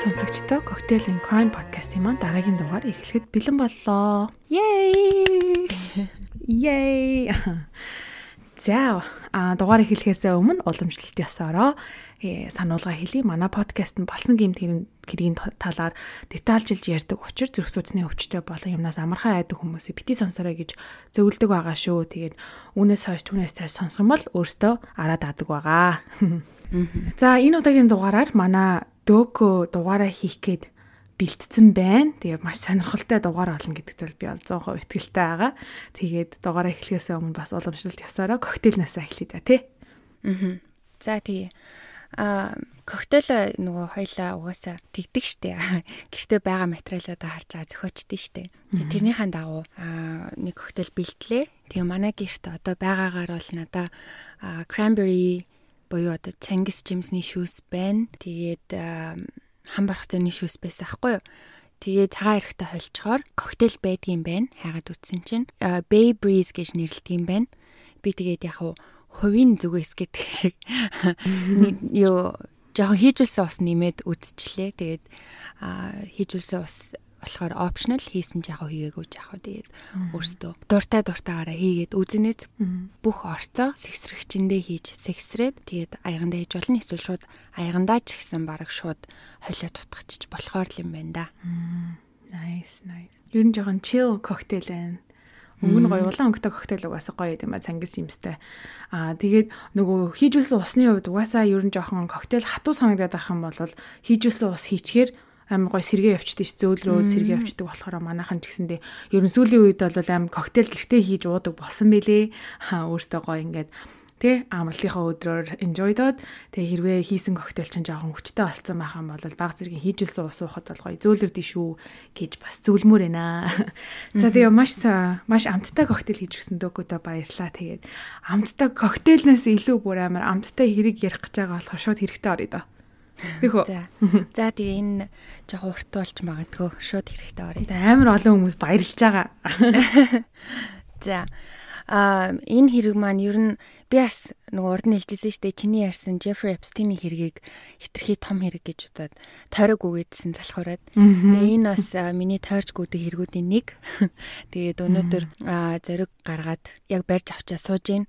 сонсогчдоо Cocktail and Crime podcast-ийн маань дараагийн дугаар эхлэхэд бэлэн боллоо. Yay! Yay! За, а дугаар эхлэхээс өмнө уламжлалт ясаараа э, сануулга хэлье. Манай подкаст нь болсон гэмт хэргийн талаар детальжилж ярьдаг учир зүрх судасны өвчтөй болон юмнаас амархан айдаг хүмүүсийг бити сонсорой гэж зөвлөдөг байгаа шүү. Тэгээд үүнээс хойш түүнээс цааш бол өөртөө араад адаг байгаа. За, энэ удаагийн дугаараар манай дөөгөө дугаараа хийх гээд бэлтцэн байна. Тэгээ маш сонирхолтой дугаар олно гэдэгт би бол 100% итгэлтэй байгаа. Тэгээд дугаараа эхлэхээс өмнө бас уламжлалт ясаараа коктейлнаас эхлэе да тий. Аа. За тэгээ а коктейл нөгөө хоёлаа угаасаа тэгдэг штэ. Гэртээ байгаа материалуудаа харж байгаа зохиочдээ штэ. Тэрнийхэн дагуу а нэг коктейл бэлтлээ. Тэгээ манай гэрт одоо байгаагаар бол надаа cranberry буюу одоо Цангис Жимсний шүүс байна. Тэгээд хам бархцааны шүүс байсан аахгүй юу? Тэгээд цагаан эрэхтэй холчхоор коктейл байдгийн байна. Хайгаад үтсэн чинь Bay Breeze гэж нэрлэдэг юм байна. Би тэгээд яг хувийн зүгээс гэдэг шиг юу жоохон хийжүүлсэн ус нэмээд үдчихлээ. Тэгээд хийжүүлсэн ус болохоор optional хийсэн ч яг хийгээгүй ч яг тэгээд өөртөө дуртай дуртаагаараа хийгээд үзэнэт бүх орцоо сэгсрэгчэндээ хийж сэгсрээд тэгээд аягандаа хийж болно эсвэл шууд аягандаа ч гэсэн баг шууд холио тутгachиж болохоор л юм байна да. Nice nice. Ер нь жоохон chill коктейл байна. Өнгө нь гоё улаан өнгөтэй коктейл угаасаа гоё юм а цангис юмстай. Аа тэгээд нөгөө хийжүүлсэн усны хувьд угаасаа ер нь жоохон коктейл хатуу санагдаад байх юм бол хийжүүлсэн ус хийчихээр амар гой сэргээ явчихдээ ш зөөл рүү сэргээ явчдаг болохоор манайхан ч гэсэндээ ер нь сүүлийн үед бол амар коктейл гэртээ хийж уудаг болсон бэлээ. Хаа өөртөө гой ингээд тэ амралтынхаа өдрөөр enjoy доод тэ хэрвээ хийсэн коктейл чинь жоохон хүчтэй болцсон байхan бол баг зэргийн хийжүүлсэн ус уухад бол гоё зөөлөрдөө шүү гэж бас зөвлөмөр байна. За тэгээ маш маш амттай коктейл хийж өгсөн дөгөөдөө баярлаа. Тэгээд амттай коктейлнээс илүү бүр амар амттай хэрэг ярих гэж байгаа болохоор шууд хэрэгтэй орё доо. Тэхүү. За. За тэгээ энэ жоо урт болж магадгүй шууд хэрэгтэй орё. Амар олон хүмүүс баярлж байгаа. За. А энэ хэрэг маань ер нь би бас нөгөө урд нь хэлжсэн шүү дээ чиний ярьсан Jeffrey Epstein-ийн хэргийг хитрхи том хэрэг гэж удаад тойрог үгээдсэн залхуураад. Тэгээ энэ бас миний тойрч гүдэг хэрэгүүдийн нэг. Тэгээд өнөөдөр зориг гаргаад яг барьж авчаа сууж гин.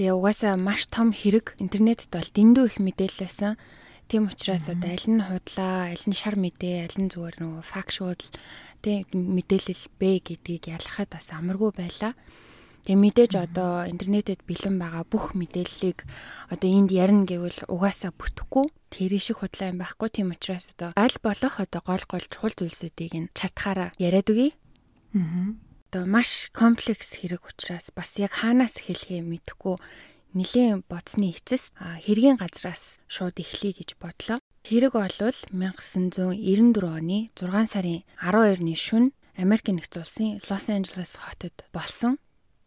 Тэгээ угаасаа маш том хэрэг интернетд бол дэндүү их мэдээлэл байсан. Тийм учраас одоо аль нь худлаа, аль нь шар мэдээ, аль нь зүгээр нөгөө factual тийм мэдээлэл бэ гэдгийг ялахад бас амаргүй байлаа. Тэгээ мэдээж одоо интернетэд бэлэн байгаа бүх мэдээллийг одоо энд ярина гэвэл угаасаа бүтэхгүй. Тэр шиг худлаа юм байхгүй. Тийм учраас одоо аль болох одоо гол гол чухал зүйлсүүдийг нь чатгаараа яриад өгье. Аа. Одоо маш комплекс хэрэг учраас бас яг хаанаас эхлэхээ мэдэхгүй нилээн бодсны эцэс хэргийн газраас шууд эхлэе гэж бодлоо. Хэрэг болвол 1994 оны 6 сарын 12-ны шөнө Америк нэгдсэн улсын Лос Анжелес хотод болсон.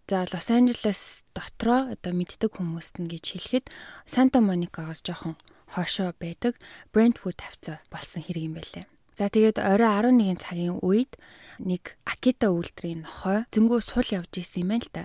За Лос Анжелес дотроо одоо мэддэг хүмүүст нь гэж хэлэхэд Санта Моникагаас жоохон хоошоо байдаг Brentwood хавцаа болсон хэрэг юм байлээ. За тэгээд орой 11 цагийн үед нэг Акита үйлдвэрийн нохой зөнгөө сул явж исэн юм байна л да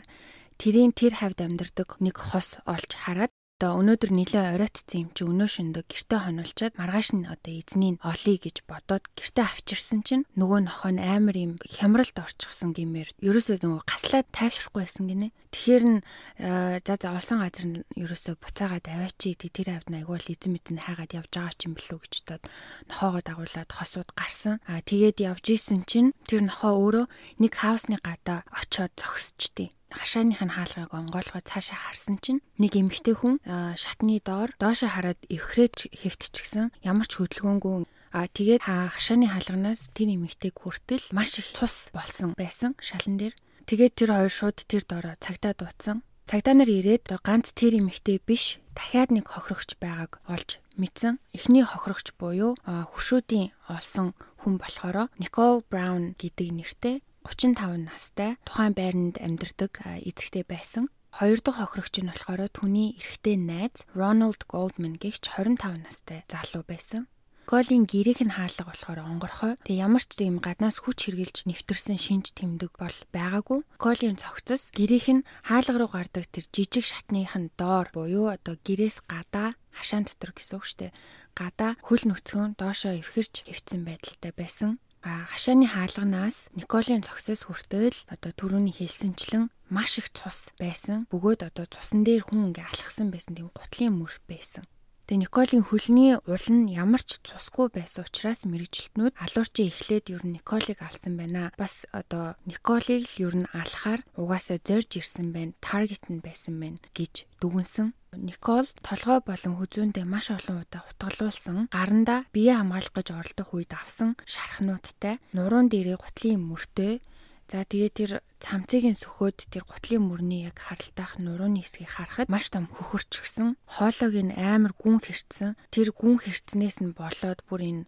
тэрийн тэр хавьд амьдардаг нэг хос олж хараад одоо өнөөдөр нилээ оройтцсан юм чи өнөө шөндө гэртээ хонолчоод маргааш нь одоо эзнийг олъё гэж бодоод гэртээ авчирсан чинь нөгөө нохоо нь амар юм хямралд орчихсон гэмээр ерөөсөө нөгөө гаслаад тайвшрахгүй байсан гинэ. Тэгэхээр нь э, за за улсан газар нь ерөөсөө буцаагаад аваачи тэр хавьд айгуул эзэн мэдэн хайгаад явж байгаа ч юм бэлүү гэж бодоод нохоогоо дагуулад хосууд гарсан. А тэгээд явж исэн чинь тэр нохоо өөрөө нэг хаусны гадаа очоод зогсчтий хашааных нь хаалгыг онгойлгоо цаашаа харсан чинь нэг эмэгтэй хүн шатны доор доошоо хараад эвхрэж хэвтчихсэн ямар ч хөдөлгөөнгүй А тэгээд хашааны хаалганаас тэр эмэгтэйг хүртэл маш их тус болсон байсан шалан дээр. Тэгээд тэр хоёр шууд тэр доороо цагтаа дууцсан. Цагдаа нар ирээд ганц тэр эмэгтэй биш дахиад нэг хохирогч байгааг олж мэдсэн. Эхний хохирогч буюу хөшөөдийн олсон хүн болохоор Nicole Brown гэдэг нэртэй 35 настай тухайн байранд амьдардаг эцэгтэй байсан. Хоёр дахь хохирогч нь болохоор түүний эрэгтэй найз Ronald Goldman гэгч 25 настай залуу байсан. Колийн гэрийнх нь хаалга болохоор онгорхой. Тэгээ ямар ч юм гаднаас хүч хэрглэж нэвтэрсэн шинж тэмдэг бол байгаагүй. Колийн цогцос гэрийнх нь хаалга руу гардаг тэр жижиг шатных нь доор буюу одоо гэрээс гадаа хашаан дотор гэсэн үг штэ. Гадаа хөл нүцгэн доошоо эвхэрч хөвцөн байдалтай байсан. А хашааны хаалганаас Николийн цогсоос хүртэл одоо түрүүний хэлсэнчлэн маш их цус байсан. Бөгөөд одоо цусан дээр хүн ингээ алхсан байсан тийм гутлын мөр байсан. Тэгээ Николийн хөлний ул нь ямар ч цусгүй байсан учраас мэрэгжилтнүүд алуурчин эхлээд ер нь Николийг алсан байна. Бас одоо Николийг л ер нь алахаар угаасаа зорж ирсэн байна. Таргет нь байсан байна гэж дүгнсэн. Никол толгой болон хүзүүндээ маш олон удаа утгалуулсан. Гарандаа бие хамгаалах гэж оролдох үед авсан шархнуудтай нуруунд дээрээ гутлын мөртөө За тэгээ тэр цамцыгийн сөхөөд тэр гутлын мөрний яг харалтайх нурууны хэсгийг харахад маш том хөхөрчгсөн. Хоолойг нь амар гүн хэрцсэн. Тэр гүн хэрцнээс нь болоод бүр энэ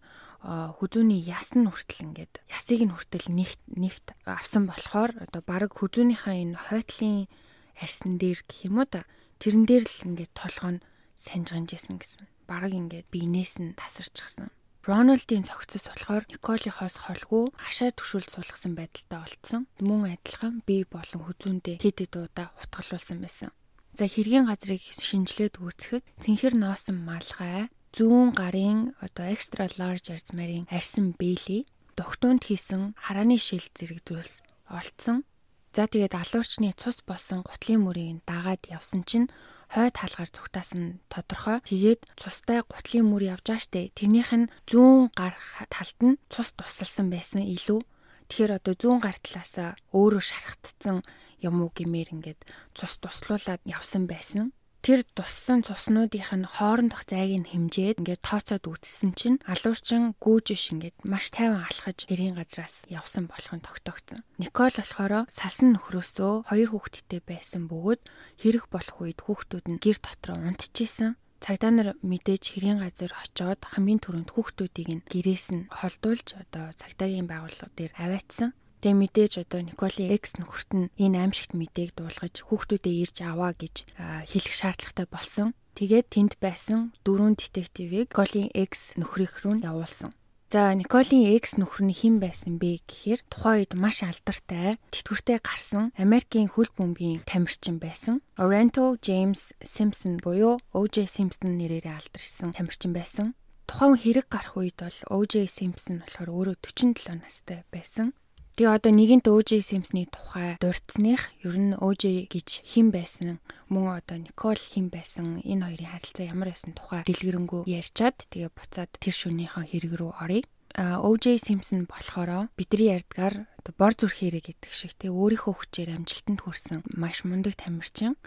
хүзүүний яс нь хүртэл ингээд ясыг нь хүртэл нефт нефт авсан болохоор одоо баг хүзүүнийхээ энэ хойтлын арьсан дээр гэх юм уу та тэрэн дээр л ингээд толгой нь санжганжсэн гэсэн. Бараг ингээд биенээс нь тасарчихсан. Рональдын цогцос болохоор Николихоос холгүй хашаа төшүүлж суулгасан байдалтай олдсон. Мөн адилхан бие болон хүзүүндээ хэд хэд удаа утгалуулсан байсан. За хэргийн газрыг шинжилээд үзэхэд цэнхэр ноосон малгай, зүүн гарын одоо extra large арзмарын арьсан бэйли, дугтуунд хийсэн харааны шил зэрэг зүйлс олцсон. За тэгээд алуурчны цус болсон гутлын мөрийг дагаад явсан чинь хойд хаалгаар зүгтаасан тодорхой. Тэгээд цустай гутлын мөр явж байгаа штэ. Тэрнийх нь зүүн гар талд нь цус тусалсан байсан илүү. Тэгэхээр одоо зүүн гар талаасаа өөрөө шархтцсан юм уу гэмээр ингээд цус туслуулад явсан байсан тэр туссан цуснуудынх нь хоорондох зайг нь хэмжээд ингээд тооцоод үзсэн чинь алуурчин гүүж ш ингээд маш тайван алхаж хэрийн газраас явсан болох нь тогтогдсон. Никол болохоор салсан нөхрөөсөө хоёр хүүхэдтэй байсан бөгөөд хэрэг болох үед хүүхдүүд нь гэр дотроо унтчихсэн. Цагдаа нар мэдээж хэрийн газар очоод хамгийн түрүүнд хүүхдүүдийг нь гэрээс нь холдуулж одоо цагдаагийн байгууллага дээр аваатсан. Тэгээ мэдээж одоо Николи X нөхөрт нь энэ аимшигт мэдээг дуулгаж хүүхдүүдээ ирж аваа гэж хэлэх шаардлагатай болсон. Тэгээд тэнд байсан дөрвөн детективийг Николийн X нөхрийнх рүү явуулсан. За Николийн X нөхөр нь хэн байсан бэ гэхээр тухайн үед маш алдартай тэтгэвртэй гарсан Америкийн хөл бөмбөгийн тамирчин байсан. Oriental James Simpson буюу O.J. Simpson нэрээр алдарсан тамирчин байсан. Тухайн хэрэг гарах үед бол O.J. Simpson болохоор өөрөө 47 настай байсан. Тэгээ одоо нэгэнт OJ Simpson-ы тухай дурдсных ер нь OJ гэж хэн байсан мөн одоо Никол хэн байсан энэ хоёрын харилцаа ямар байсан тухай дэлгэрэнгүй ярьчаад тэгээ буцаад тэр шөнийхөө хэрэг рүү оръё. А OJ Simpson болохоор бидний ярьдгаар одоо бор зүрх хэрэг гэдэг шиг тэгээ өөрийнхөө хүчээр амжилтанд хүрсэн маш мундаг тамирчин.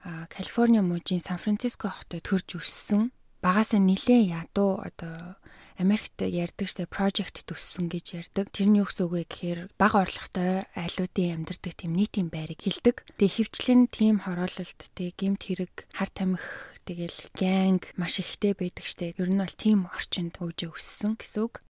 А Калифорни мужийн Сан Франциско хотод төрж өссөн. Багасаа нилээн ядуу одоо Америкт ярьдаг штэ project төссөн гэж ярьдаг. Тэр нь юу гэсэн үг вэ гэхээр бага орлоготой айлуудын амьдардаг тийм нийтийн байрыг хилдэг. Тэгээ хөвчлэн тийм хороололт тэг гемт хэрэг хар тамхи тэгэл гэнг маш ихтэй байдаг штэ. Ер нь бол тийм орчинд өвжө өссөн гэсэн үг.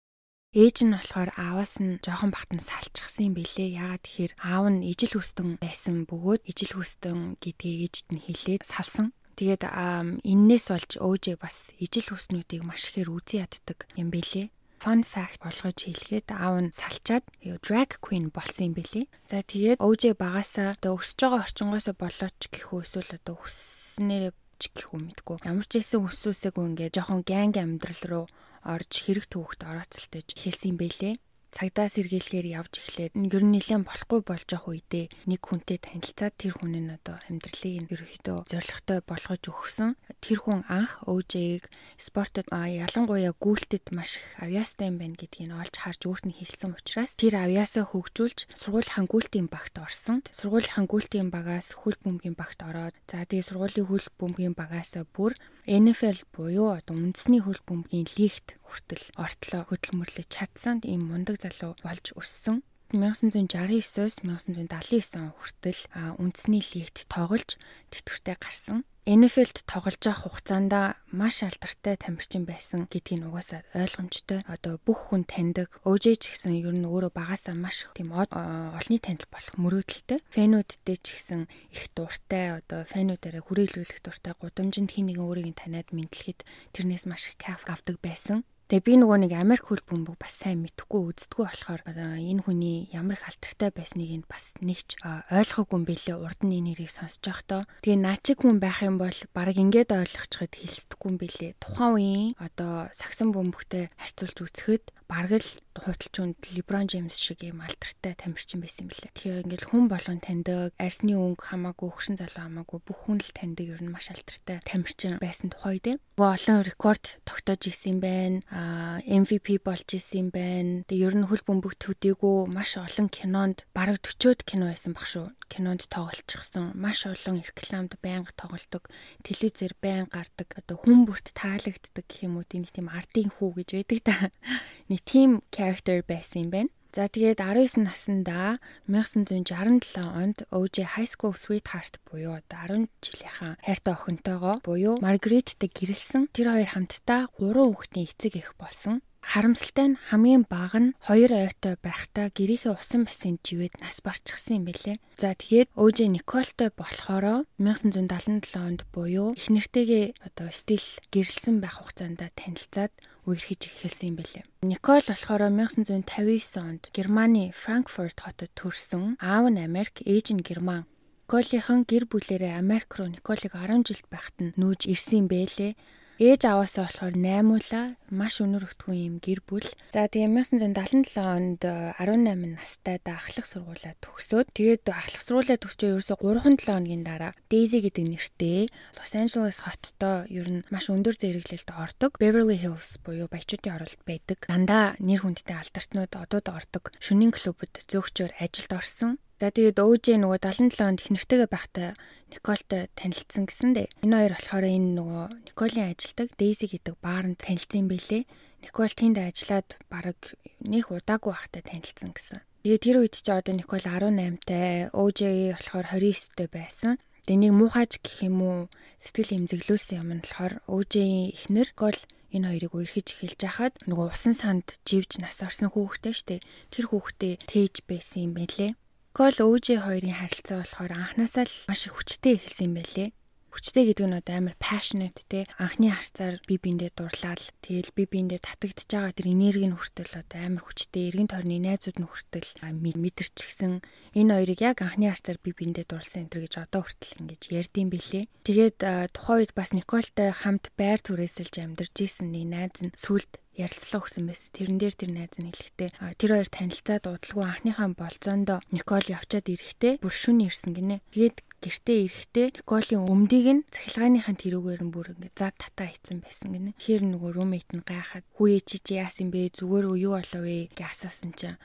Ээж нь болохоор ааваас нь жоохон бахт нь салчихсан юм бэлээ. Яагаад тэгэхээр аав нь ижил хүстэн байсан бөгөөд ижил хүстэн гэдгийг ээжд нь хэлээд салсан. Тэгээд эннээс болж өөжээ бас ижил хүснүүдийг маш ихээр үзий яддаг юм бэлээ. Fun fact болгож хэлэхэд аав нь салчаад drag queen болсон юм бэлээ. За тэгээд өөжээ багасаа одоо өсөж байгаа орчингоосоо болооч гэх үү эсвэл одоо хүснээрээ ч гэх үү мэдгүй. Ямар ч хэсэн хүсвүсэйг ингээд жоохон гэнг амьдрал руу орж хэрэг төвөгт орооцолтож хэлсэн юм бэлээ цагдаа сэргийлэхээр явж эхлээд ер нь нэлээд болохгүй болж явах үедээ нэг хүнтэй танилцаад тэр хүн нь одоо амьдралыг нь ерөөхдөө зоригтой болгож өгсөн. Тэр хүн анх өөжэйг спортод ялангуяа гүйлтэд маш их авьяастай юм байна гэдгийг олж харж өөрт нь хэлсэн учраас тэр авьяасаа хөгжүүлж сургуулийнхаа гүйлтийн багт орсон. Сургуулийнхаа гүйлтийн багаас хөл бөмбөгийн багт ороод за тэгээ сургуулийн хөл бөмбөгийн багаасаа бүр NFL буюу одоо үндэсний хөл бөмбөгийн лигт хүртэл ортлоо хөдөлмөрлөж чадсан ийм мундаг залуу болж өссөн. 1969-с 1979 он хүртэл үндэсний лигт тоглож тэтгэвртэй гарсан. NFL-д тоглож байгаа хугацаанд маш алдартай тамирчин байсан гэдгийг угаасаа ойлгомжтой. Одоо бүх хүн таньдаг. өөжээ ч гэсэн ер нь өөрөө багасаа маш тийм олонний танил болох мөрөөдөлтэй. Фэнүүдтэй ч гэсэн их дуртай. Одоо фэнүүдээрээ хүрээлүүлэх дуртай. Гудамжинд хин нэгэн өөрийг таниад мэдлэхэд тэрнээс маш их кайф авдаг байсан. Тэгээ би нөгөө нэг Америк хөл бөмбөг бас сайн мэдхгүй үздэггүй болохоор энэ хүний ямар их алдартай байсныг нь бас нэгч ойлгоогүй юм бэлээ урд нь энэ нэрийг сонсож байхдаа. Тэгээ наачиг хүн байх юм бол баг ингээд ойлгочиход хэлсдэггүй юм бэлээ. Тухайн үеийн одоо сагсан бөмбөгтэй харьцуулж үзэхэд бараг л худалчуунд Леброн Джеймс шиг юм алдартай тамирчин байсан юм билээ. Тэгэхээр ингээл хүн болгон таньдаг, арсны өнгө хамаагүй, хөршин залуу хамаагүй бүх хүн л таньдаг ер нь маш алдартай тамирчин байсан тухай дээ. Олон рекорд тогтоож исэн юм байна. Аа MVP болж исэн юм байна. Тэгээ ер нь хөл бөмбөг төдийгүй маш олон кинонд бараг 40-од кино байсан баг шүү. Кинонд тоглолцсон. Маш олон рекламд байнга тоглолдог. Телевизээр байнга гардаг. Одоо хүн бүрт таалагддаг гэх юм уу тийм тийм ардын хүү гэж байдаг та нэг team character байсан юм байна. За тэгээд 19 наснда 1967 онд OJ High School Sweetheart буюу одоо 10 жилийнхэн хайртай охинтойгоо буюу Margaret-тэй гэрэлсэн. Тэр хоёр хамтдаа 3 хүүхдийн эцэг эх болсон. Харамсалтай нь хамгийн бага нь хоёр ойртой байхдаа гэрийнхээ усан бассейн живэд нас барчихсан юм бэлээ. За тэгээд өөжөө Николтой болохоро 1977 онд буюу их нэртэйгээ одоо стил гэрэлсэн байх хугацаанд танилцаад үерхэж эхэлсэн юм бэлээ. Никол болохоор 1959 онд Германы Франкфурт хотод төрсэн. Аав нь Америк, ээж нь Герман. Николийнхан гэр бүлээрээ Америк руу Николыг 10 жилд байхад нь нүүж ирсэн бэлээ. Ээж аваасаа болохоор 8уулаа маш өнөр өтгөн юм гэр бүл. За тэгээ 1977 онд 18 настай ахлах сургуулаа төгсөөд тэгээд ахлах сургуулаа төгсчөө ерөөсө 3-7 хоногийн дараа Daisy гэдэг нэртэй Лос Анжелес хоттой ер нь маш өндөр зэрэглэлд ордог Beverly Hills буюу баячуудын оролт байдаг. Дандаа нэр хүндтэй алдартнууд одод ордог шөнийн клубуд зөөгчөөр ажилд орсон. За тэгээд өөжээ нөгөө 77 онд их нэртэйгээ байхдаа Николтой танилцсан гэсэн дээ. Энэ хоёр болохоор энэ нөгөө Николийн ажилдаг Дейзи гэдэг баарнд танилцсан бэлээ. Никол тэнд ажиллаад бараг нэх удаагүй байхдаа танилцсан гэсэн. Тэгээд тэр үед чи одоо Никол 18-тай, өөжээ болохоор 29-тэй байсан. Тэнийг муухайж гэх юм уу сэтгэл эмзэглүүлсэн юм нь болохоор өөжээ ихнэр Никол энэ хоёрыг үерхэж эхэлж хахад нөгөө усан санд живж нас орсон хүүхдээ штэ тэр хүүхдээ тээж байсан юм байлээ. Никол өөжийн хоёрын харилцаа болохоор анханасаа л маш их хүчтэй эхэлсэн юм байлээ. Хүчтэй гэдэг нь амар passionate те анхны харцаар би биендээ дурлал тэгэл би биендээ татагдж байгаа тэр энерги нь хүртэл одоо амар хүчтэй эргэн тойрны найзууд нь хүртэл мэдэрчихсэн энэ хоёрыг яг анхны харцаар би биендээ дурлсан энэ гэж одоо хүртэл ингэж ярьдсан бэлээ. Тэгээд тухайн үед бас Николтай хамт байр түрээсэлж амьдарч исэн нэг найз нь сүлд ярилцлага өгсөн байсан. Тэрэн дээр тэр найз нь хэлэхдээ тэр хоёр танилцаад удалгүй анхныхаа болцоондоо Никол явчаад ирэхдээ бүр шүн ирсэн гинэ. Тэгээд гэртээ ирэхдээ Николийн өмдийг нь цахилгааныхаа тэрүүгээр нь бүр ингээд зад татаа хийцэн байсан гинэ. Хэр нөгөө румейт нь гайхаад хүүе чи чи яасан бэ? Зүгээр үү юу болов вэ гэж асуусан чинь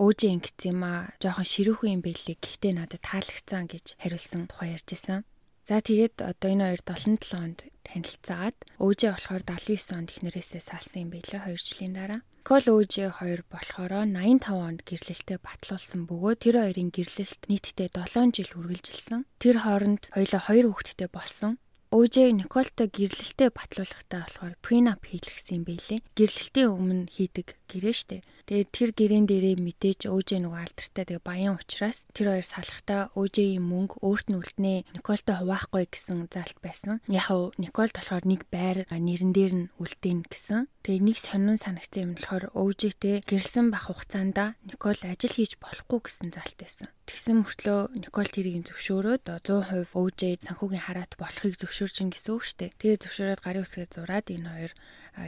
өөжөө ингэц юм аа. Жохон ширүүхэн юм байлээ. Гэхдээ надад таалагдсан гэж хариулсан тухай ярьжсэн. За тэгээд одоо энэ хоёр 77 онд танилцаад өөжөө болохоор 79 онд ихнэрээсээ салсан юм байлээ 2 жилийн дараа. Кол өөжөө хоёр болохоор 85 онд гэрлэлтэд батлуулсан бөгөөд тэр хоёрын гэрлэлт нийтдээ 7 жил үргэлжилсэн. Тэр хооронд хоёулаа 2 хүүхэдтэй болсон. өөжөө Николтой гэрлэлтэд батлуулахдаа болохоор prenup хийлгсэн юм байлээ. Гэрлэлтийн өмнө хийдэг гэрээ штэ. Тэгээд тэр гэрээн дээрээ мэдээж өөжөө нөгөө алдартай тэгээ баян учраас тэр хоёр салахтаа өөжөөгийн мөнгө өөрт нь үлднэ. Николтой хуваахгүй гэсэн залт байсан. Яг Николт болохоор нэг байр нэрэн дээр нь үлдээн гэсэн. Тэгээ нэг сонин санагцсан юм болохоор өөжөөтэй гэрэлсэн бах хугацаанд Никол ажил хийж болохгүй гэсэн залт байсан. Тэгсэн мөртлөө Никол тэрийг зөвшөөрөөд 100% өөжөө санхүүгийн хараат болохыг зөвшөөрч ин гэсэн үг дээ. Тэгээ зөвшөөрөөд гарын үсгээ зураад энэ хоёр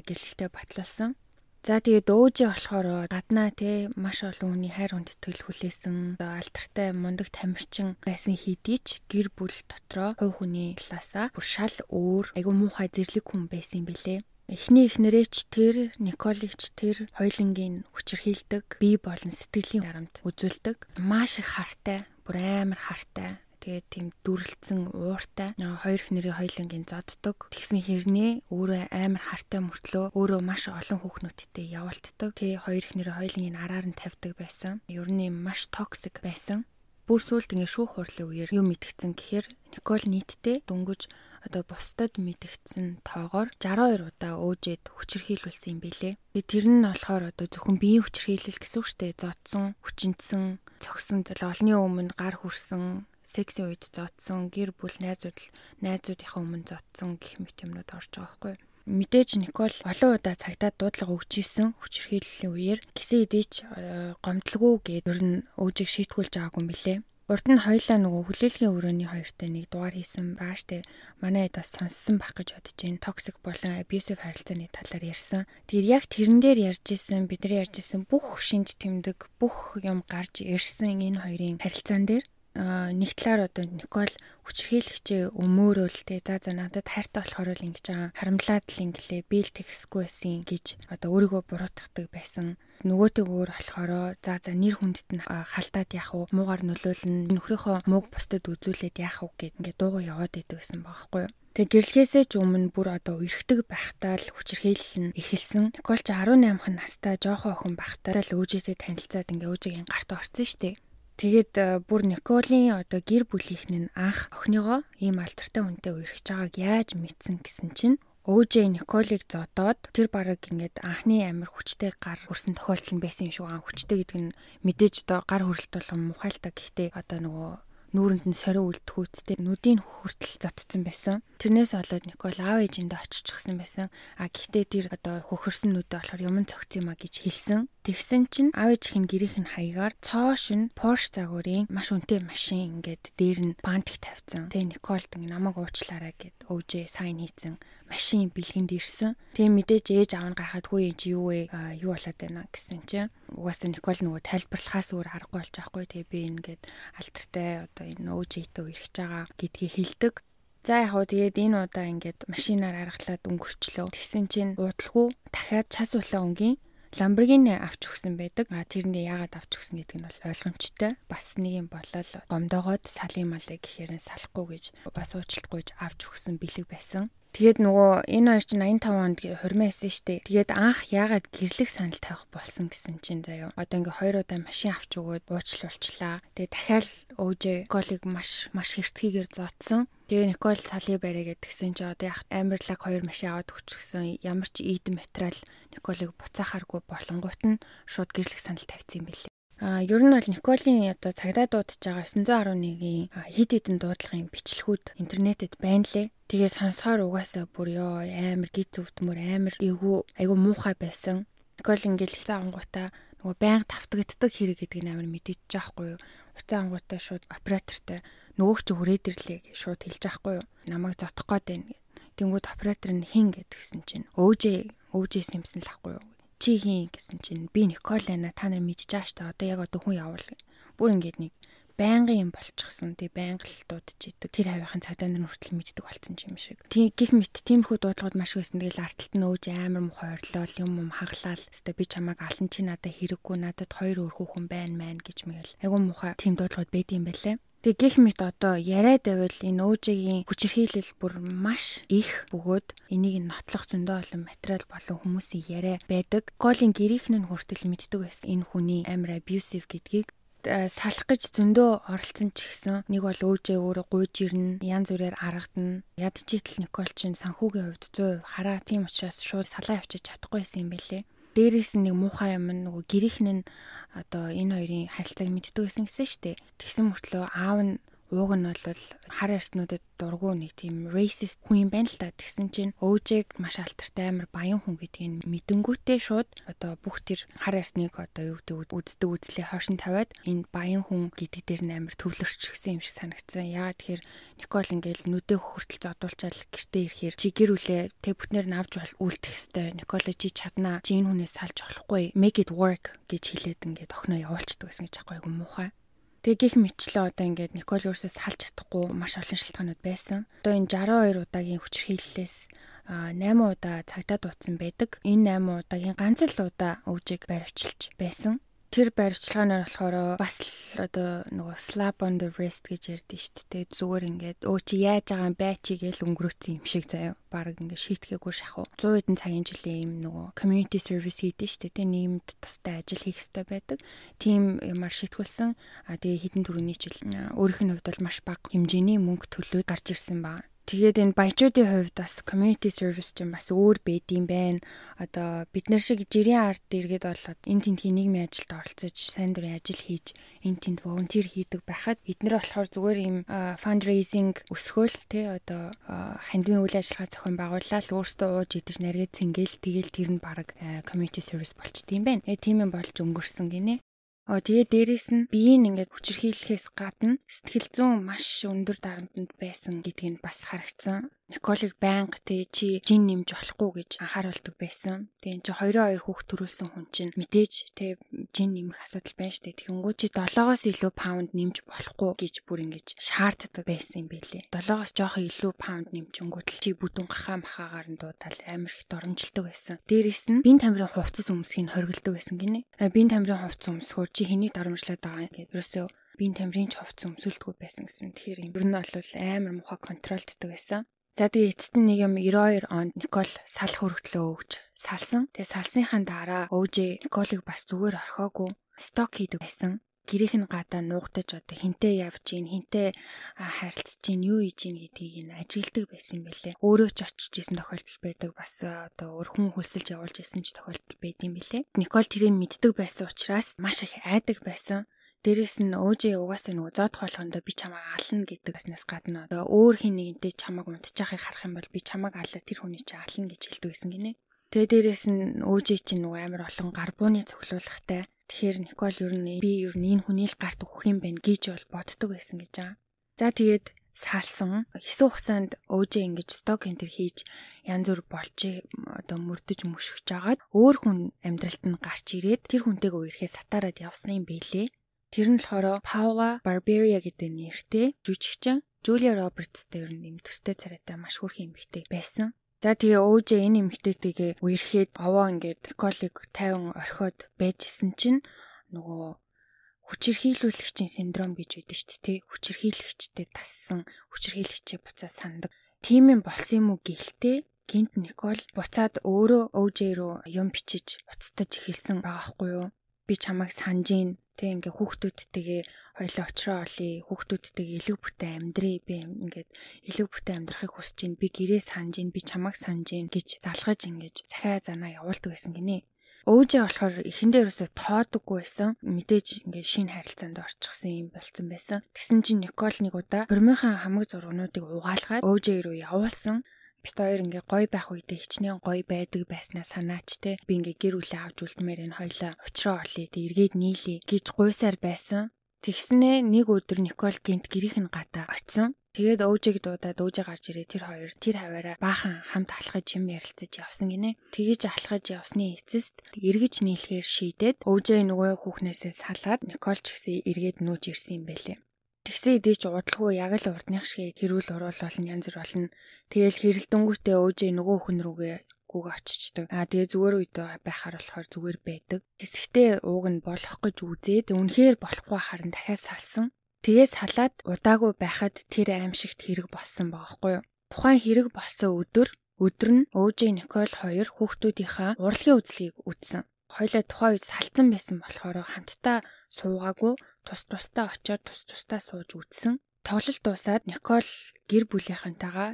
гэрэлтэй батлуулсан. За тэгээд өөжөө болохоор гаднаа те маш олон хүний хайр хүндэтгэл хүлээсэн алдартай мундаг тамирчин байсан хэдий ч гэр бүл дотроо хувь хүний талаасаа бүр шал өөр айгу муухай зэрлэг хүн байсан юм бэлээ. Эхний эхнэрээч тэр Николич тэр хоёлынгийн хүчрхийлдэг бие болон сэтгэлийн дарамт үзүүлдэг. Маш их хартай, бүр амар хартай Тэгээд тийм дүрлцэн ууртай хоёр их нэрийн хоёлынгийн зоддог. Тэгсний хэрнээ өөрөө амар хартай мөртлөө өөрөө маш олон хүүхнүүдтэй явуултдаг. Тэгээ хоёр их нэрийн хоёлынгийн араар нь тавьдаг байсан. Ер нь маш токсик байсан. Бүр сүлд ингээ шүүх хурлын үеэр юм мэдгцэн гэхээр Никол нийтдээ дөнгөж одоо бусдад мэдгдсэн тоогоор 62 удаа өөжэд хүчирхийлүүлсэн юм билэ. Тэгээ тэр нь болохоор одоо зөвхөн биеийн хүчирхийлэл гэсэн үг шүү дээ. Зодсон, хүчинцэн, цогсон, олонний өмнө гар хүрсэн, сексийн үед зодсон, гэр бүл найзууд найзуудынхаа өмнө зодсон гэх мэт юмнууд орж байгаа байхгүй. Мэдээж Никол олон удаа цагтаа дуудлага өгч исэн хүчирхийллийн үеэр гисэн эдээч гомдлгүй гэд ер нь өөжийг шийтгүүлж байгаагүй билэ. Урд нь хоёлаа нөгөө хүлээлгийн өрөөний хоёртой нэг дугаар хийсэн баа штэ. Манай хэд бас сонссон байх гэж бодож байна. Токсик болон abusive харилцааны талаар ярьсан. Тэгээд яг тэрэн дээр ярьж исэн, бидний ярьж исэн бүх шинж тэмдэг, бүх юм гарч ирсэн энэ хоёрын харилцаан дээр нэг талаар одоо Никол хүчрхийлэгчээ өмөөрөөл те за за надад хайртай болохоор л ингэж байгаа харамлаад л инглээ би л тэгсгүй байсан гэж одоо өөрийгөө буруутгадаг байсан. Нөгөөтэйг өөр болохоор за за нэр хүндэт нь халтаад яах вэ? Муугар нөлөөлнө. Нөхрийнхөө мууг бусдад үзүүлээд яах вэ гэд ингээд дуугаа яваад идэг гэсэн байхгүй юу? Тэг гэрлэхээсээ ч өмнө бүр одоо эргэдэг байхдаа л хүчирхийлэл нь эхэлсэн. Никол ч 18 хан настай жоохон охин байхдаа л өөжитэй танилцаад ингээ өөжигийн гарт орсон штеп. Тэгээд э, бүр Николийн одоо гэр бүлийнхэн нь анх охиныгоо ийм алдартай хүнтэй үерхэж байгааг яаж мэдсэн гэсэн чинь өөжөө Николыг зодоод тэр бараг ингээд анхны амир хүчтэй гар хүрсэн тохиолдол нь байсан юм шиг аа хүчтэй гэдэг нь мэдээж одоо гар хүрэлт болгон мухайлтаа гэхдээ одоо нөгөө нүүрэнд нь сорин үлдэхүүцтэй нүдийн хүртэл зодтсон байсан. Тэрнээс болоод Никол аав ээжиндээ очичихсан байсан. А гэхдээ тэр одоо хөхөрсөн нүдэ болохоор юм цогц юм а гэж хэлсэн. Тэгсэн чинь аав ээжийн гэрийнх нь хаягаар цоошин Porsche загварын маш үнэтэй машин ингээд дээр нь бантик тавьсан. Тэгээ Николд намайг уучлаарай гэд өвжээ сайн хийцэн машин бэлгэнд ирсэн. Тэгээ мэдээж ээж аав нь гайхаад хүү чи юу вэ? юу болоод байна гэсэн чинь угаасаа Никол нөгөө тайлбарлахаас өөр аргагүй болж байгаа хгүй. Тэгээ би ингээд алтартай одоо энэ өөжийтэй үерхэж байгаа гэдгийг хэлдэг. За яг хөө тэгээд энэ удаа ингээд машинаар аргалаад өнгөрчлөө. Тэгсэн чинь уудалгүй дахиад час улаан өнгийн Lamborghini авч өгсөн байдаг. А тэрний яагаад авч өгсөн гэдэг нь бол ойлгомжтой. Бас нэг юм болол гомдоогоод салын малыг гэхээр нь салахгүй гэж бас уучлалтгүйж авч өгсөн бэлэг байсан. Тэгээд нөгөө энэ хоёр чинь 85 онд хурмаа исэн штэ. Тэгээд анх яагаад гэрлэх санал тавих болсон гэсэн чинь заяо. Одоо ингээ хоёр удаа машин авч өгөөд уучлуулчлаа. Тэгээд дахиад өөжөө Николыг маш маш хэртгийгээр зодсон. Тэгээ Никол салыг бариа гэдгсэн чи одоо яг амарлаг хоёр машин аваад өчгсөн ямар ч ийдэн материал Николыг буцаахааргүй болонгууд нь шууд гэрлэх санал тавьсан юм билээ. А ер нь бол Николийн одоо цагдаа дуудаж байгаа 911-ийн хид хідэн дуудлагын бичлэгүүд интернетэд байна лээ. Тэгээ сонсохоор угаасаа бүр ёо амар гид зүвдмөр амар эйгүү айгу муухай байсан. Никол ингээл хилцаа ангуудаа нөгөө байнга тавтагддаг хэрэг гэдгийг амар мэдээж байхгүй юу. Уцаа ангуудаа шууд оператортай нөгөөч ч хүрээд ирлээ гэж шууд хэлж байхгүй юу. Намайг зотох гээд байна. Тэнгүүд оператор нь хин гэдгсэн чинь өөжээ өөжээс юмсан л ахгүй юу чи хийн гэсэн чинь би Никол байна та нар мэдж байгаа штэ одоо яг одоо хүн явуул. Бүр ингээд нэг байнгын юм болчихсон. Тэг байнга л дуудаж идэг. Тэр хавийнхын цагдаа нар хүртэл мэддэг болсон юм шиг. Тэг гих мэт тиймэрхүү дуудлагууд маш байсан. Тэгэл арталт нь өөж амар мухай орлол юм юм хаглал. Хэвээ би чамайг алан чи надад хэрэггүй надад хоёр өөр хүүхэн байна мэн гэж мэгэл. Айгу мухай тийм дуудлагууд байдсан байлээ. Тэг гих мэт одоо яриад байвал энэ өөжигийн хүчирхийлэл бүр маш их бөгөөд энийг нотлох зөндөө олон материал болон хүмүүсийн яриа байдаг. Голын гэрийнхэн нь хүртэл мэддэг байсан энэ хүний амар abusive гэдгийг салах гэж зөндөө оролцсон ч гэсэн нэг бол өөжөө өөрөө гуйж ирнэ, янз бүрээр аргадна. Ядчийтл Никол чинь санхүүгийн хувьд 100% хараа тийм учраас шууд салаа явчих чадахгүй байсан юм бэлээ. Дээрээс нэг муухай юм нөгөө гэрийнхэн нь одоо энэ хоёрын харилцааг мэддэг гэсэн гэсэн штеп. Тэгсэн мөртлөө аав нь ууг нь бол хар арснуудад дургу нэг тийм racist хүн юм байна л та. Тэгсэн чинь өөжийг маш алтартай амар баян хүн гэдгийг мэдэнгүүтээ шууд одоо бүх тэр хар арсныг одоо юу гэдэг үздэг үзлээ хойшин тавиад энэ баян хүн гэдэг дээр нь амар төвлөрчихсэн юм шиг санагдсан. Яагаад тэгэхээр Никол ингээл нүдээ хөртөл зодуулчаал гэртээ ирэхээр чи гэр үлээ тэг бүтнээр нь авч үлдэх хэвээр Никол чи чаднаа чи энэ хүнээс салж болохгүй make it work гэж хэлээд ингээд охиноо явуулчихдаг гэсэн гэж аахгүй юм муухай. Тэгээ гих мэтчлээ одоо ингээд Никол өөрсөө салж чадахгүй маш олон шалтгаанууд байсан. Одоо энэ 62 удаагийн хүчирхийллээс 8 удаа цагдаа дутсан байдаг. Энэ 8 удаагийн ганц л удаа өвжийг баривчилж байсан тэр баримтчилгаанаар болохоор бас л одоо нөгөө slap on the wrist гэж ярьдэн шүү дээ. Зүгээр ингээд өө чи яаж байгаа юм бай чи гээл өнгөрөөцсөн юм шиг заяа. Бараг ингээд шийтгээгүй шахав. 100 хэдэн цагийн жилийн юм нөгөө community service хийдэн шүү дээ. Тэ нийгэмд тустай ажил хийх хэрэгтэй байдаг. Тим юмар шийтгүүлсэн. А тэгээ хідэн төрөний жил өөрийнх нь хувьд бол маш бага хэмжээний мөнгө төлөөд гарч ирсэн баг. Тэгээд энэ баячуудын хувьд бас community service чинь бас өөр байд юм байна. Одоо бид нар шиг жирийн ард иргэд болоод энэ тентхийн нийгмийн ажилд оролцож сайн дурын ажил хийж энэ тэнд волонтер хийдэг байхад эднэр болохоор зүгээр юм fundraising өсгөөл те одоо хандвийн үйл ажиллагаа зохион байгуулаад өөрсдөө ууж идэж наргээд цэнгээл тэгэл тэр нь баг community service болчт юм байна. Тэгээ тийм юм болж өнгөрсөн гинэ. Оо тэгээ дээрэс нь биеийг ингээд хүчирхийлэхээс гадна сэтгэл зүйн маш өндөр дарамтанд байсан гэдг нь бас харагдсан. Николыг байнга тэ чи жин нэмж болохгүй гэж анхааруулдаг байсан. Тэгээ эн чи 2-2 хүүхд төрүүлсэн хүн чинь мэдээж тэ жин нэмэх асуудал байна штэ. Тэгэнгүүт чи 7-оос илүү паунд нэмж болохгүй гэж бүр ингэж шаарддаг байсан юм бэлээ. 7-оос жоохон илүү паунд нэмчингүүт л чи бүдүүн гахаа махаагаар нь дуудаад амар их доромжилдог байсан. Дээрэс нь бие тамирын хувцас өмсгийг хоригддаг байсан гинэ. Бие тамирын хувцас өмсөхөөр чи хэнийг доромжлоод байгаа юм гэдэг. Ерөөсөө бие тамирын ч хувцас өмсөлтгүй байсан гэсэн. Тэгэхээр ер нь бол амар муха контролддог байсан. За тэгээ эцэст нь нэг юм 92 онд Никол салах хөргөдлөө өгч салсан. Тэгээ салсныхаа дараа өвжээ Николыг бас зүгээр орхиогүй сток хийдэг байсан. Гэрийнх нь гадаа нуугдаж одоо хинтээ явж гин хинтээ харилцаж гин юу хийж гин гэдгийг нь ажигладаг байсан бэлээ. Өөрөө ч очиж исэн тохиолдол байдаг бас одоо өрхөн хөлсөлж явуулж исэн ч тохиолдол байд юм бэлээ. Никол тэрийг мэддэг байсан учраас маш их айдаг байсан. Дээрэс нь өөжөө угаасаа нөгөө зоодох болгондоо би чамайг ална гэдэг аснаас гадна одоо өөр хин нэгэнтэй чамайг унтчихахыг харах юм бол би чамайг алаад тэр хүний чинь ална гэж хэлдэг байсан гинэ. Тэгээ дээрэс нь өөжөө чинь нөгөө амар олон гарбууны цоглуулгатай. Тэгэхээр Никол ер нь би ер нь энэ хүний л гарт өгөх юм байна гэж бол боддог байсан гэж байгаа. За тэгээд салсан хэсэг хугацаанд өөжөө ингэж сток энтер хийж янз бүр болж одоо мөрдөж мөшгөж жагаад өөр хүн амьдралд нь гарч ирээд тэр хүнтэйгээ үерхээ сатараад явсан юм бэлээ. Тэр нь болохоор Paula Barberia гэдэг нэртэй жүжигчин Julia Roberts-тэй ер нь юм төстэй царайтай маш хүрхэн эмэгтэй байсан. За тэгээ өөжөө энэ эмэгтэйтэйгээ үерхэд овоо ингээд коллег 50 орхиод байжсэн чинь нөгөө хүчирхийлүүлэгчийн синдром гэж байдаг шүү дээ хүчирхийлэгчтэй тассан хүчирхийлэгчээ буцаа сандаг. Тийм юм болсон юм уу гэлтэй? Гинт Никол буцаад өөрөө өөжөө рүү юм бичиж уцтаж эхэлсэн байгаа хгүй юу? Би чамайг санаж гин Тэг ингээ хүүхдүүдтэйгээ хоёлоо очроо олъё. Хүүхдүүдтэйгээ элэг бүтэй амьдрий. Би ингээд элэг бүтэй амьдрахыг хүсэж байна. Би гэрээ санаж байна. Би чамайг санаж байна гэж залгаж ингэж захиа занаа явуулдаг байсан гинэ. Өөжөө болохоор эхэндээ ерөөсө тоодоггүй байсан. Мэдээж ингээ шинэ харилцаанд орчихсан юм болцсон байсан. Тэгсэн чинь Никол нэг удаа хөрмийнхаа хамаг зургнуудыг угаалгаад өөжөө рүү явуулсан бит хоёр ингээ гой байх үедээ хичнээн гой байдаг байснаа санаач те би ингээ гэр бүлээ авч үлдмээр энэ хоёлаа учраа олъё те эргээд нийлээ гэж гуйсаар байсан Тэгснээ нэг өдөр Никол гинт гэрийнх нь гадаа очисон. Тэгээд өөжийг дуудаад өөжөө гарч ирээ тэр хоёр тэр хаваараа баахан хамт алхаж юм ярилцаж явсан гинэ. Тэгэж алхаж явсны эцэст эргэж нийлэхээр шийдээд өөжөө нөгөө хүүхнээсээ салаад Никол ч гэсэн эргээд нүүж ирсэн юм байлээ. Тэгсэн ч удалгүй яг л урдных шиг хэрүүл уруул болно янз бүр болно. Тэгэл хэрэлдэнгүүтээ өөжөө нөгөө хүн рүүгээ гүүгээ очичдаг. Аа тэгээ зүгээр үедээ байхаар болохоор зүгээр байдаг. Хэсэгтээ ууг нь болох гэж үзээд үнэхээр болохгүй харан дахиад салсан. Тэгээ салаад удаагүй байхад тэр аимшигт хэрэг болсон байгаа хгүй юу. Тухайн хэрэг болсон өдөр өдөр нь өөжөө Никол хоёр хүүхдүүдийнхаа урлагийн үзлийг үзсэн. Хойлоо тухайн үед салцсан байсан болохоор хамтдаа суугаагүй тус тустай очиод тус тустай сууж үзсэн. Тоглолт дуусаад Никол гэр бүлийнхэнтэйгээ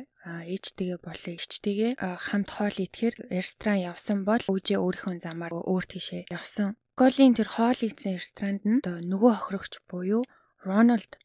ээжтэйгээ болон эгчтэйгээ хамт хоол идэхээр ресторан явсан бол өвжээ өөрийнхөө замаар өөр тийшээ явсан. Николийн тэр хоол идсэн ресторанд нь нөгөө охирогч буюу Рональд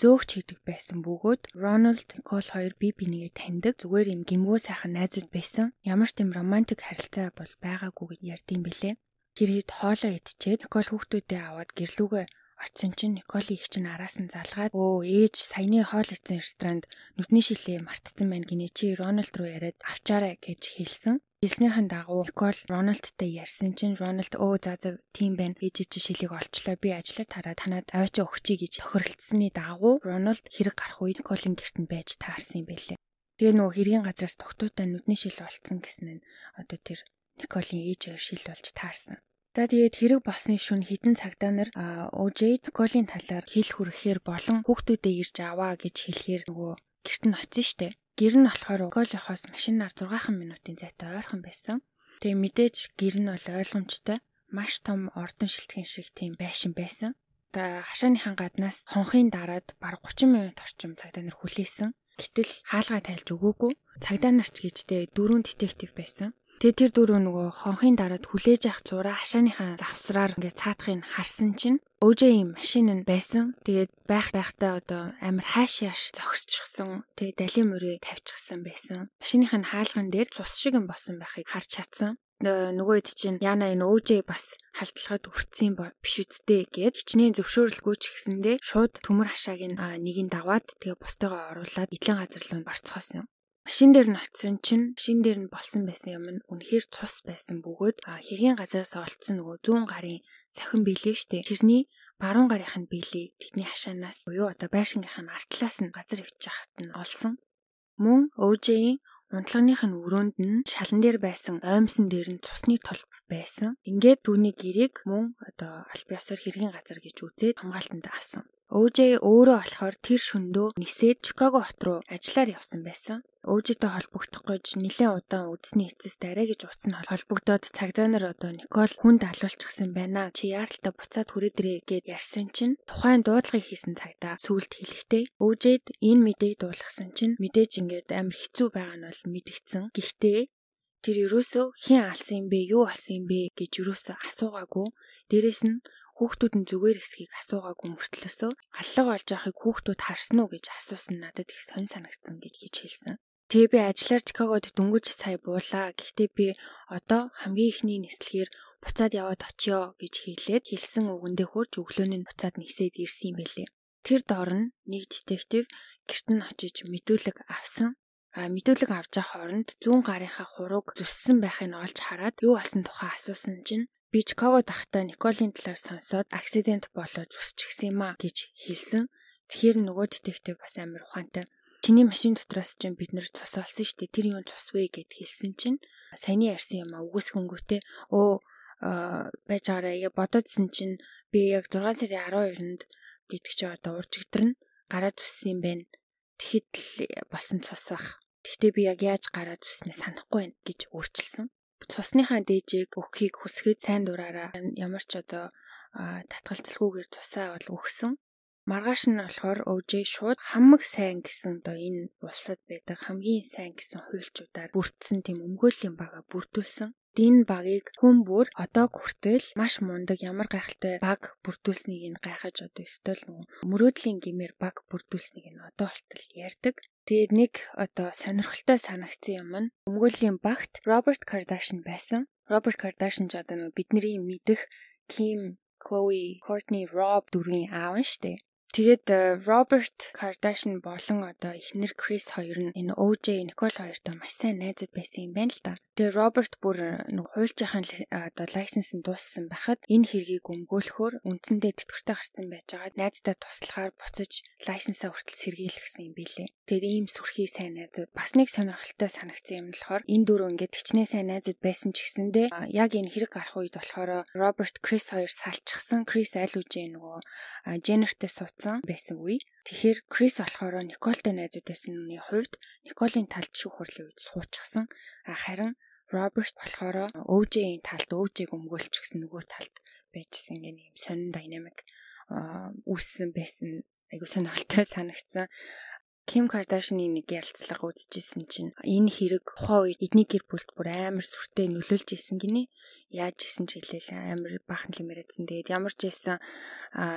зөөгч хийдэг байсан бөгөөд Рональд Никол хоёр бие бинийгээ таньдаг зүгээр юм гимгүү сайхан найзууд байсан. Ямар ч тийм романтик харилцаа бол байгаагүй гэж ярьдсан бэлээ. Тэр хэд хоолоо идчихэд Никол хүүхдүүдээ аваад гэрлүүгээ Очсон чинь Николи их чинь араас нь залгаад өө ээж саяны хоол идсэн ресторанд нүдний шилээ мартсан байна гинэ чи Рональд руу яриад авчаарай гэж хэлсэн. Хэлснийхэн дагуу Никол Рональдтай ярьсан чинь Рональд өө за за тийм байна. Ээж чи шилийг олчлоо. Би ажиллаад хараад танаад аваачаа өгчий гэж хохиролцсны дагуу Рональд хэрэг гарах үед Николын гэрт нь байж таарсан юм байлээ. Тэгээ нөгөө хэргийн газраас тогтуутай нүдний шил олцсон гэсэн нь одоо тэр Николийн ээж шил болж таарсан. За тэгээд хэрэг болсны шөнө хідэн цагтаа нар ОЖ Николийн талаар хэл хүрэхээр болон хүүхдүүдээ ирж аваа гэж хэлэхээр нөгөө гэрт нь очсон штэ. Гэр нь болохоор Николихоос машинаар 6 минутын зайтай ойрхон байсан. Тэгээ мэдээж гэр нь бол ойлгомжтой маш том ордон шилтгэн шиг тийм байшин байсан. Та хашааныхан гаднаас хонхын дараад баг 30 минут орчим цагдаа нар хүлээсэн. Гэтэл хаалгаа тайлж өгөөгүй. Цагдаа нарч гэжтэй дөрвөн детектив байсан. Тэгээ тэр дөрөв нөгөө хонхын дараад хүлээж авах зураа хашааныхаа завсраар ингээд цаадахыг харсан чинь өөжийн машин нь байсан. Тэгээд байх байхдаа одоо амар хааш яаш зогсчихсон. Тэгээд далийн мөрөө тавьчихсан байсан. Машиныхын хаалган дээр цус шиг юм босон байхыг харж чадсан нөгөө хэд чинь яна энэ өөжэй бас халтлагад өртсөн биш үсттэй гэд хичнээн зөвшөөрөлгүй ч гэсэндээ шууд төмөр хашааг нь нэгийг даваад тэгээ бустайгаа оруулаад эдлэн газар руу барцхоосон. Машин дээр нь очисон чинь машин дээр нь болсон байсан юм нь үнэхээр цус байсан бөгөөд хэргийн газараас олцсон нөгөө зүүн гарын сахин биелээ штэ. Тэрний баруун гарынх нь биелээ. Тэдний хашаанаас буюу одоо байшингийнх нь артлаас нь газар өвчих хат нь олсон. Мөн өөжийн Унтлагынх нь өрөөнд нь шалан дээр байсан оймсон дээр нь цусны толб байсан. Ингээд түүний гэрийг мөн одоо аль биесээр хэргийн газар гэж үзээд хамгаалтанд авсан. Өөжээ өөрөө болохоор тэр шөндөө нисээд Чикаго хот руу ажиллаар явсан байсан. Өөжитэй холбогдох гэж нэлээд удаан үдсний эцэс дараа гэж утас нь холбогдоод цагдаа нар одоо Никол хүнд алуулчихсан байна. Чи яаралтай буцаад хүрээдрээ гэд ярьсан чинь тухайн дуудлагыг хийсэн цагдаа сүулт хэлэхдээ өөжэд энэ мэдээг дуулгасан чинь мэдээж ингээд амар хэцүү байгаа нь бол мэдгдсэн. Гэхдээ тэр юусоо хэн алсан юм бэ? Юу алсан юм бэ гэж юусоо асуугаагүй. Дээрэс нь хүүхдүүд нь зүгээр эсхийг асуугаагүй мөртлөөсөө аллаг олж яахыг хүүхдүүд харсан уу гэж асуусан надад их сонь санагдсан гэж хийж хэлсэн. Тэгээ би ажиллаар Чикагод дөнгөж сая буулаа. Гэхдээ би одоо хамгийн ихний нислэгээр буцаад яваад очиё гэж хэлээд хэлсэн үгэндээ хурж өглөөний буцаад нисээд ирсэн юм байлээ. Тэр доор нь нэг детектив гэрт нь очиж мэдүүлэг авсан. А мэдүүлэг авч явах хооронд зүүн гарынхаа хурууг зүссэн байхыг олж хараад юу болсон тухай асуусан чинь Би Чикаго тахта Николийн талаар сонсоод акцидент болоод зүсчихсэн юм а гэж хэлсэн. Тэгэхээр нөгөө детектив бас амар ухаантай. Чиний машин дотроос чинь бид нэр цус олсон дээ. Тэр юу цус вэ гэд хэлсэн чинь саяны ярьсан юм а үгүйсгэнгүүтээ өө байж байгаарэ бодоодсэн чинь би яг 6 сарын 12-нд гэдэг чи одоо уржигдэрнэ гараа зүссэн юм байна. Тэгэхэд болсон цус бах. Гэхдээ би яг яаж гараа зүснээ санахгүй байна гэж өөрчилсөн цусныхаа дээжийг өгөхийг хүсгээд сайн дураараа ямар ч одоо татгалцалгүйгээр тусаа бол өгсөн. Маргааш нь болохоор өвжээ шууд хамаг сайн гэсэн одоо энэ улсад байдаг хамгийн сайн гэсэн хуульчуудаар бүрдсэн тийм өмгөөллийн бага бүрдүүлсэн. Энэ багийг хүн бүр одоо хүртэл маш мундаг ямар гайхалтай баг бүрдүүлснийг нь гайхаж одоо өстөл мөрөөдлийн гимээр баг бүрдүүлснийг нь одоо болтол ярьдаг. Тэгээд нэг одоо сонирхолтой санагдсан юм нь өмгөөллийн багт Роберт Кардашин байсан. Роберт Кардашин ч одоо бидний мэдих Ким, Chloe, Courtney, Rob дөрвийн аав нь штэ. Тэгээд Роберт Кардашин болон одоо эхнэр Крис хоёр нь энэ OJ Никол хоёртой маш сайн найзууд байсан юм байна л да. Тэгээд Роберт бүр нэг хуульчийн одоо лайсенс нь дууссан байхад энэ хэргийг өмгөөлөхөөр үндсэндээ тэтгэвртэй гарсан байж байгаад найздаа туслахаар буцаж лайсенсаа хүртэл сэргийлгэсэн юм билээ. Тэгээд ийм сүрхий сайн найзууд бас нэг сонирхолтой санагдсан юм болохоор энэ дөрөв ингээд хичнээн сайн найзууд байсан ч гэсэндээ яг энэ хэрэг гарах үед болохоор Роберт Крис хоёр салчихсан. Крис аль үжээ нөгөө Jennifer-тэй суудсан байсан үе. Тэгэхээр Крис болохоор Николтой найзууд байсан нүний хувьд Николийн талд шүүх хурлын үед суучихсан. Харин Роберт болохоор өөжийн талд өөжийг өмгөөлч гэсэн нөгөө талд байжсэн гэх юм сонин динамик үүссэн байсан. Айгуу сонирхолтой санагдсан. Ким Кардашины нэг ярилцлага үзчихсэн чинь энэ хэрэг тухайн үед эдний гэр бүлд бүр амар сүртэй нөлөөлж исэн гинэ. Яаж исэн ч хэлээл амар баахан лимэрэдсэн. Тэгээд ямар ч байсан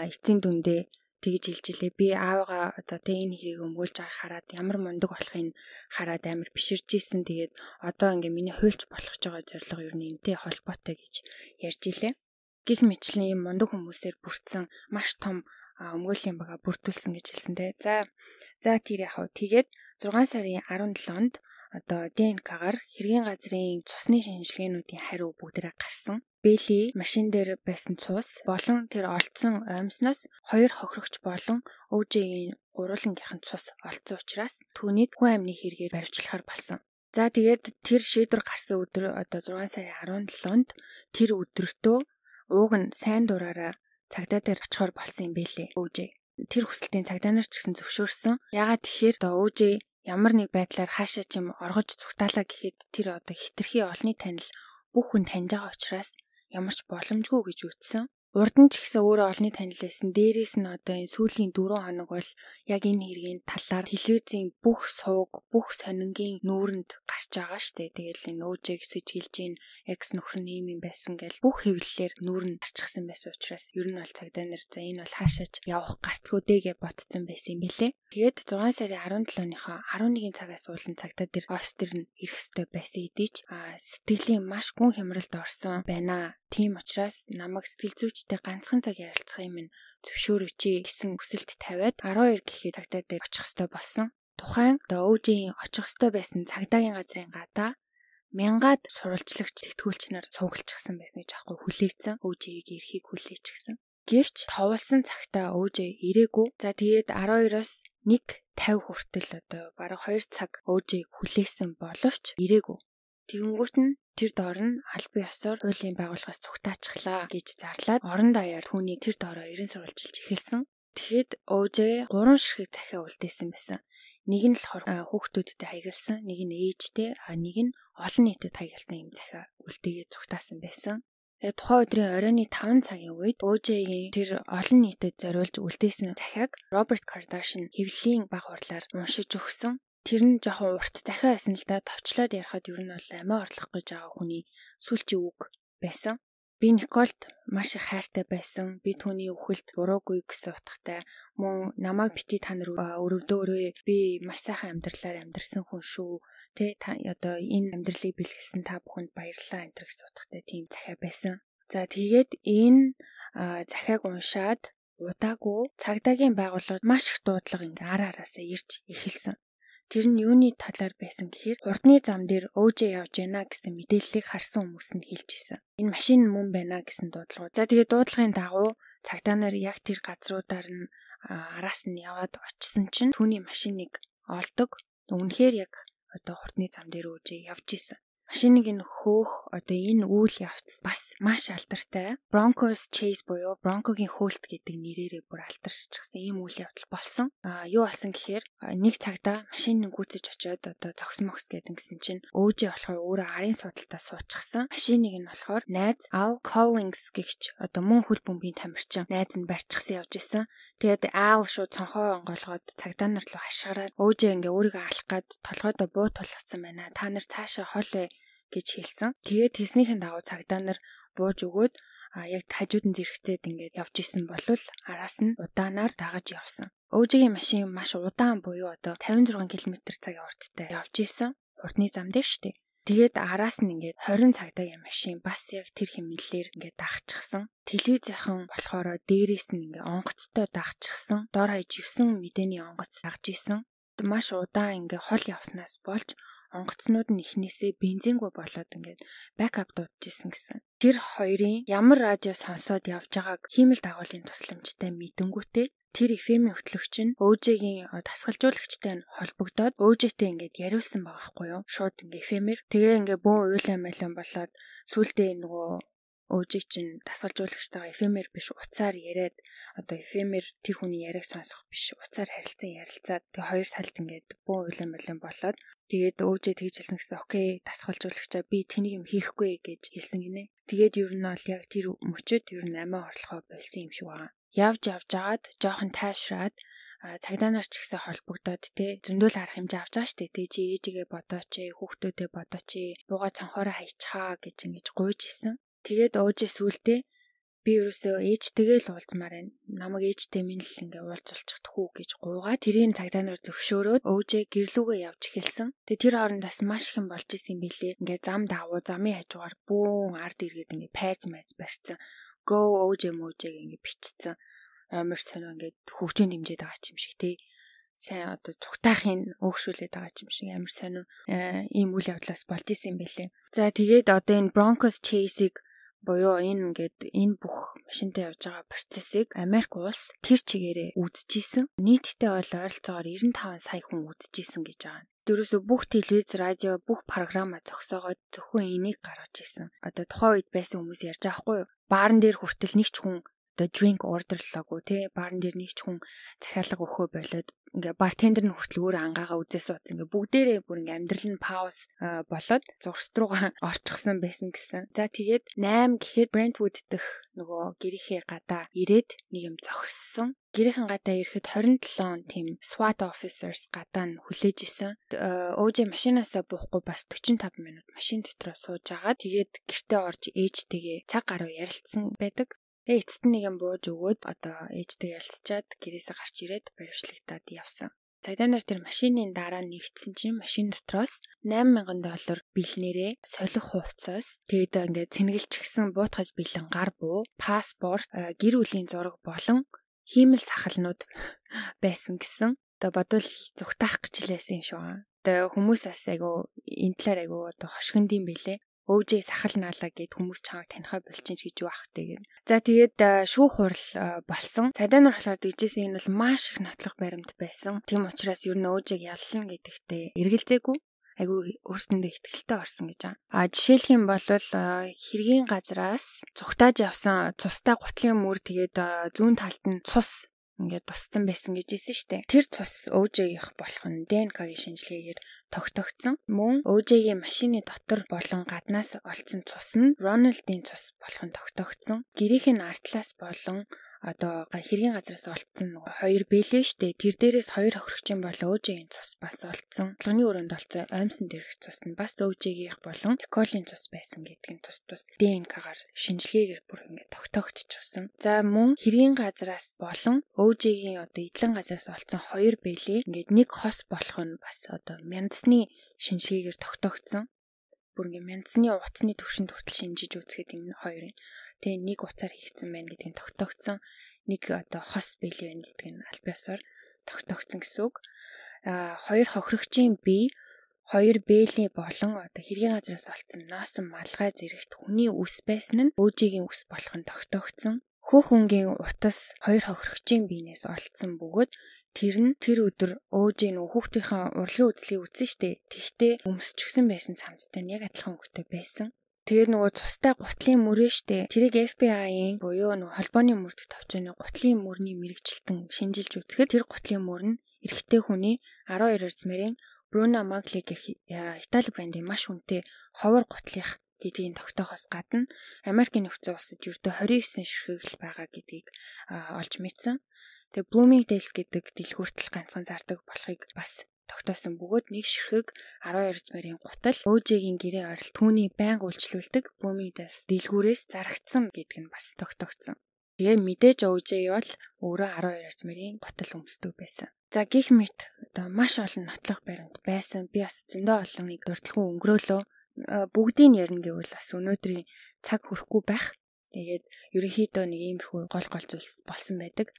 эцсийн дүндээ тэгж хэлж илээ. Би аавгаа одоо тэ энэ хэрийг өмгөөлж байгааг хараад ямар мундаг болохыг хараад амар биширж исэн. Тэгээд одоо ингээ миний хуульч болох ч байгаа зорилго ер нь энтэй холбоотой гэж ярьж илээ. Гэх мэтлэн юм мундаг хүмүүсээр бүрдсэн маш том өмгөөлийн бага бүрдүүлсэн гэж хэлсэнтэй. За за тэр яхав тэгээд 6 сарын 17-нд одоо ДНК-гаар хэргийн газрын цусны шинжилгээнүүдийн хариу бүгдээрээ гарсан. Бэли машин дээр байсан цус болон тэр олдсон оймсноос хоёр хохирогч болон өвжийн гурвангийнхан цус олдсон учраас түүнийг хүн амны хэрэгээр баривчлахаар болсон. За тэгээд тэр шийдвэр гарсан өдөр одоо 6 сарын 17-нд тэр өдөртөө ууг нь сайн дураараа цагдаа дээр очихоор болсон юм бэлээ. Өвжээ. Тэр хүсэлтийн цагдаа нар ч гэсэн зөвшөөрсөн. Ягаад тэгэхээр одоо өвжээ ямар нэг байдлаар хаашаа ч юм оргож зүгтаалаа гэхэд тэр одоо хитрхи олны танил бүх хүн таньж байгаа учраас ямар ч боломжгүй гэж үтсэн. Урд нь ч гэсэн өөрөө олонний танил байсан. Дээрээс нь одоо энэ сүүлийн 4 хоног бол яг энэ хэргийн талаар телевизийн бүх сууг, бүх сонингийн нүүрэнд гарч байгаа штэ. Тэгэл энэ өөжэй гэсэж хэлж ийн экс нөхөр нь ийм юм байсан гэл бүх хэвлэлээр нүүрэнд гарчихсан байсан учраас ер нь бол цагдаа нар за энэ бол хаашаач явах гарцгүй дэгээ ботцсон байсан юм бэлээ. Тэгээд 6 сарын 17-ныхоо 11-ийн цагаас уулын цагтаа дээр офис дээр нь ирэх ёстой байсан хэдий ч сэтгэлийн маш гүн хямралд орсон байна. Тийм учраас намайг сэтгэл зүйчтэй ганцхан цаг ярилцах юм нь зөвшөөрөөч гэсэн хүсэлт тавиад 12 гэхэд цагтаа дээр очих ёстой болсон. Тухайн өөжийн очих ёстой байсан цагдаагийн газрын гадаа мянгаад сурвалжлагч сэтгүүлч нар цуглчихсан байсан гэж аахгүй хүлээцэн өөжийг эрхийг хүлээч гэсэн. Гэвч товолсон цагтаа өөжөө ирээгүй. За тэгээд 12-оос 1:50 хүртэл одоо бараг 2 цаг өөжийг хүлээсэн боловч ирээгүй. Тэгэнгүүт нь тэр доор нь албан ёсоор хуулийн байгууллагаас цугтаачихлаа гэж зарлаад орон даяар түүнийг тэр доороо ерэн сурвалжилж эхэлсэн. Тэгэхэд өөжөө гурван ширхэг захиа үлдээсэн байсан. Нэг нь болохоор хүүхдүүдтэй хаягдсан, нэг нь ээжтэй, а нэг нь олон нийтэд хаягдсан юм захиа үлдээгээд цугтаасан байсан. Тэгээ тухайн өдрийн оройны 5 цагийн үед өөжгийн тэр олон нийтэд зориулж үлдээсэн захиаг Роберт Кардашин хэвлэлийн баг хурлаар уншиж өгсөн. Тэр нь жоохон урт дахиад байсан л да товчлоод ярихад ер нь бол амиа орлох гэж байгаа хүний сүүлчийн үг байсан. Би Николд маш их хайртай байсан. Би түүний үхэлд буруугүй гэсэн утгатай мөн намайг бити та нар өрөвдөөрөө би маш сайхан амьдралаар амьдарсан хүн шүү. Тэ та одоо энэ амьдралыг бэлгэлсэн та бүхэнд баярлалаа энэ гэсэн утгатай тийм захиа байсан. За тэгээд энэ захиаг уншаад удаагүй цагдаагийн байгууллагад маш их дуудлага ингээ ара араасаа ирж эхэлсэн. Тэр нь юуны талаар байсан гэхээр урдны зам дээр өөжөө явж байна гэсэн мэдээллийг харсан хүмүүс нь хэлж исэн. Энэ машин мөн байна гэсэн дуудлага. За тэгээд дуудлагын дагуу цагдаа нар яг тэр газруудаар нь араас нь яваад очисон чинь түүний машиныг олдог. Үнэхээр яг одоо хурдны зам дээр өөжөө явж исэн машиныг энэ хөөх одоо энэ үйл явц бас маш алдартай. Broncos Chase буюу Bronco-гийн хөөлт гэдэг нэрээрээ бүр алдаршчихсан ийм үйл явдал болсон. А юу болсон гэхээр нэг цагта машин гүйцэж очиод одоо зогс мокс гэдэг гисэн чинь өөжөө болохоор өөрөө арын судалтаа суучихсан. Машиныг нь болохоор найз Al Collins гэгч одоо мөн хөл бөмбөгийн тамирчин найз нь барьчихсан явж исэн. Тэгээд Ал шууд цонхоо онгоолгоод цагдаа нар руу хашгираад өөжөө ингээ өөрийгөө алах гад толгойдоо буу тулгацсан байна. Та нар цаашаа холээ гэж хэлсэн. Тэгээд хэлснийхэн дагуу цагдаа нар бууж өгөөд а яг хажууд нь зэрэгцээд ингээд явж исэн болвол араас нь удаанаар дагаж явсан. Өөжигийн машин маш удаан буюу одоо 56 км цагийн урттай явж исэн. Урдны зам дээр штеп. Тэгээд араас нь ингээд 20 цагдаагийн машин бас яг тэр хэмнэлээр ингээд дагчихсан. Телевизийнхэн болохоор дээрээс нь ингээд онгоцтой дагчихсан. Дор хаяж 9 мэдээний онгоц дагж исэн. Маш удаан ингээд хол явснаас болж онгоцнууд нь ихнээсээ бензингүй болоод ингээд бэкап дуудчихсан гэсэн. Тэр хоёрын ямар радио сонсоод явж байгааг хиймэл дагуулын тусламжтай мэдэнгүүтээ тэр FM-ийн хөтлөгч нь өөжгийн тасгалжуулагчтай нь холбогдоод өөжтэй ингээд яриулсан байгаа байхгүй юу? Шууд ингээд FM-ээр тэгээ ингээд бөө уйлан мэлэн болоод сүултээ нөгөө өөжий чинь дасгалжуулагчтайгаа FM-ээр биш уцаар яриад одоо FM-ээр тэр хүний яриаг сонсох биш уцаар харилцан ярилцаад тэгээ хоёр талд ингээд бөө уйлан мэлэн болоод тэгээд өөжөө тэгж хэлсэн гэсэн окей дасгалжуулагчаа би тэнийг юм хийхгүй гэж хэлсэн гинэ. Тэгээд ер нь бол яг тэр мөчөд ер нь амиа орлохоо болсон юм шиг байна. Явж явж агаад жоохон тайвшраад цагдаа нар ч ихсээ холбогдоод те зөндөл арга хэмжээ авч байгаа штэ те чи ээжигээ бодооч хүүхдүүдэд бодооч бууга цанхоороо хайчхаа гэж ингэж гуйж исэн Тэгээд өөжөө сүултээ би ерөөсөө ээжтэйгээ л уулзмаар байна. Намайг ээжтэй минь л ингээ уулзуулчих тхүү гэж гуйгаа. Тэрийн цагдаа нар зөвшөөрөөд өөжөө гэрлүүгээ явж эхэлсэн. Тэгээ тэр хооронд бас маш их юм болж исэн юм билээ. Ингээ зам давуу замын хажуугаар бүүн ард иргэд ингээ пайз майз барьсан. Go өөжөө мөөжөө ингээ бичсэн. Амар сонио ингээ хөгжөөнд дэмжиж байгаа юм шиг тий сайн одоо цугтаахын өөгшүүлээд байгаа юм шиг амар сонио ийм үйл явдлаас болж исэн юм билээ. За тэгээд одоо энэ Broncos Chase-ийг буюу энэ ингээд энэ бүх машинтай явж байгаа процессыг Америк улс тэр чигээрээ үзчихсэн. Нийтдээ бол ойролцоогоор 95 сая хүн үзчихсэн гэж байгаа. Дөрөөсөө бүх телевиз, радио, бүх програма зогсоогоод зөвхөн энийг гаргаж ирсэн. Одоо тухайн үед байсан хүмүүс ярьж байгаа хгүй юу? Баарн дээр хүртэл нэг ч хүн одоо drink ордерлоогүй те баарн дээр нэг ч хүн захиалга өгөхөө болоод ингээ бартендер нь хүртэл өөр ангаагаа үзээ сууц ингээ бүгдээрээ бүр ингээ амьдрал нь пауз болоод зургт руугаа орчихсан байсан гэсэн. За тэгээд 8 гэхэд Brentwood дэх нөгөө гэрийнхээ гадаа ирээд нэг юм зогссон. Гэрийнхэн гадаа ирэхэд 27 тийм SWAT officers гадаа нь хүлээж исэн. өөж машинаасаа буухгүй бас 45 минут машин дотроо сууж агаад тэгээд гэртээ орж ээжтэйгээ цаг гаруй ярилцсан байдаг. Тэгээ эцэст нь нэг юм бууж өгөөд одоо ээжтэй ярилцчаад гэрээсээ гарч ирээд баривчлагдаад явсан. Цагдаа нар тэр машины дараа нэгдсэн чинь машин дотроос 8000 доллар бэлнээрээ солих хувцас тэгээд ингээд цэнгэлчихсэн буутгаж бэлэн гар буу, паспорт, гэр бүлийн зураг болон хиймэл сахалнууд байсан гэсэн. Одоо бодвол зүгтаах гэж лээсэн юм шиг байна. Одоо хүмүүс бас айгу энэ талаар айгу одоо хошгонд юм бэлээ өвжээ сахал наалаа гэд хүмүүс чамайг танихаа болчих гэж юу ах тэгээд. За тэгээд шүүх хурал болсон. Цадаа нар болохоор дижсэн энэ бол маш их нотлох баримт байсан. Тийм учраас ер нь өөжийг яллан гэдэгтээ эргэлзээгүй айгүй өөрсөндөө ихтгэлтэй орсон гэж байгаа. А жишээлх юм бол хэргийн газраас цухтааж явсан цустай гутлын мөр тэгээд зүүн талд нь цус ингээд тусцсан байсан гэж хэлсэн штэ. Тэр цус өөжөөгийнх болох нь ДНК-гийн шинжилгээгээр тогтогдсон. Мөн ОЖ-ийн машины дотор болон гаднаас олцсон цус нь Рональдын цус болох нь тогтогдсон. Гэрийнх нь артлаас болон одоо хэргийн газраас олцсон нөгөө хоёр бэлээ штэ тэр дээрээс хоёр хохирогчийн бол өөжийн цус бас олцсон. Толгоны өрөөнд олцсон оймсон дээрх цус нь бас өөжөөгийнх болон Николийн цус байсан гэдэг нь тус тус ДНК-гаар шинжилгээгээр бүр ингээд тогтоогдчихсон. За мөн хэргийн газраас болон өөжөгийн одоо эдлэн газраас олцсон хоёр бэлээ ингээд нэг хос болох нь бас одоо мяндсны шинжилгээгээр тогтоогдсон бүр ингээ мяндсны утасны төвшөнд хүртэл шинжиж үзэхэд энэ хоёрын тэгээ нэг уцаар хийгдсэн байна гэдгийг тогтоогдсон нэг одоо хос бэлээ байна гэдгийг нь аль биесээр тогтоогдсон гэсэн үг. А хоёр хохирогчийн бие хоёр бэлийн болон одоо хэргийн газраас олцсон ноосон малгай зэрэгт хүний үс байсан нь өөжигийн үс болох нь тогтоогдсон. Хөх хүнгийн утас хоёр хохирогчийн биенээс олцсон бөгөөд тэр нь тэр өдөр өөжийн хүүхдийнхээ урлагийн үзлийг үзсэн штэ. Тэгтээ өмсчихсэн байсан цамцтай нь яг адилхан өнгөтэй байсан. Тэгээд нөгөө цустай гутлын мөрөө штэ. Тэрийг FBI-ийн буюу нөгөө холбооны мөрдөх товчооны гутлын мөрний мэрэгчлэлтэн шинжилж үзэхэд тэр гутлын мөр нь эрэгтэй хүний 12 размерын Bruno Magli гэх Итали брендийн маш хүнтэй ховор гутлынх гэдгийг тогтоохоос гадна Америкийн нөхцөл улсад ердөө 29 ширхэгэл байгаа гэдгийг олж мэдсэн. Тэгээ Bloomingdale's гэдэг дэлгүүртэл ганцхан зардаг болохыг бас тогтоосон бөгөөд нэг ширхэг 12 замын гутал өөжигийн гэрээ орол түүний байнга үйлчлүүлдэг бөмигдээс дэлгүүрээс зарагдсан гэдг нь бас тогтогдсон. Тэгээ мэдээж өөжэй бол өөрөө 12 замын гутал өмсдөг байсан. За гих мэт одоо маш олон нотлох баримт байсан. Би бас зөндөө олон нэг дурталгүй өнгөрөөлөө бүгдийг ярина гэвэл бас өнөөдрийн цаг хүрэхгүй байх. Тэгээд ерөнхийдөө нэг иймэрхүү гол гол зүйлс болсон байдаг.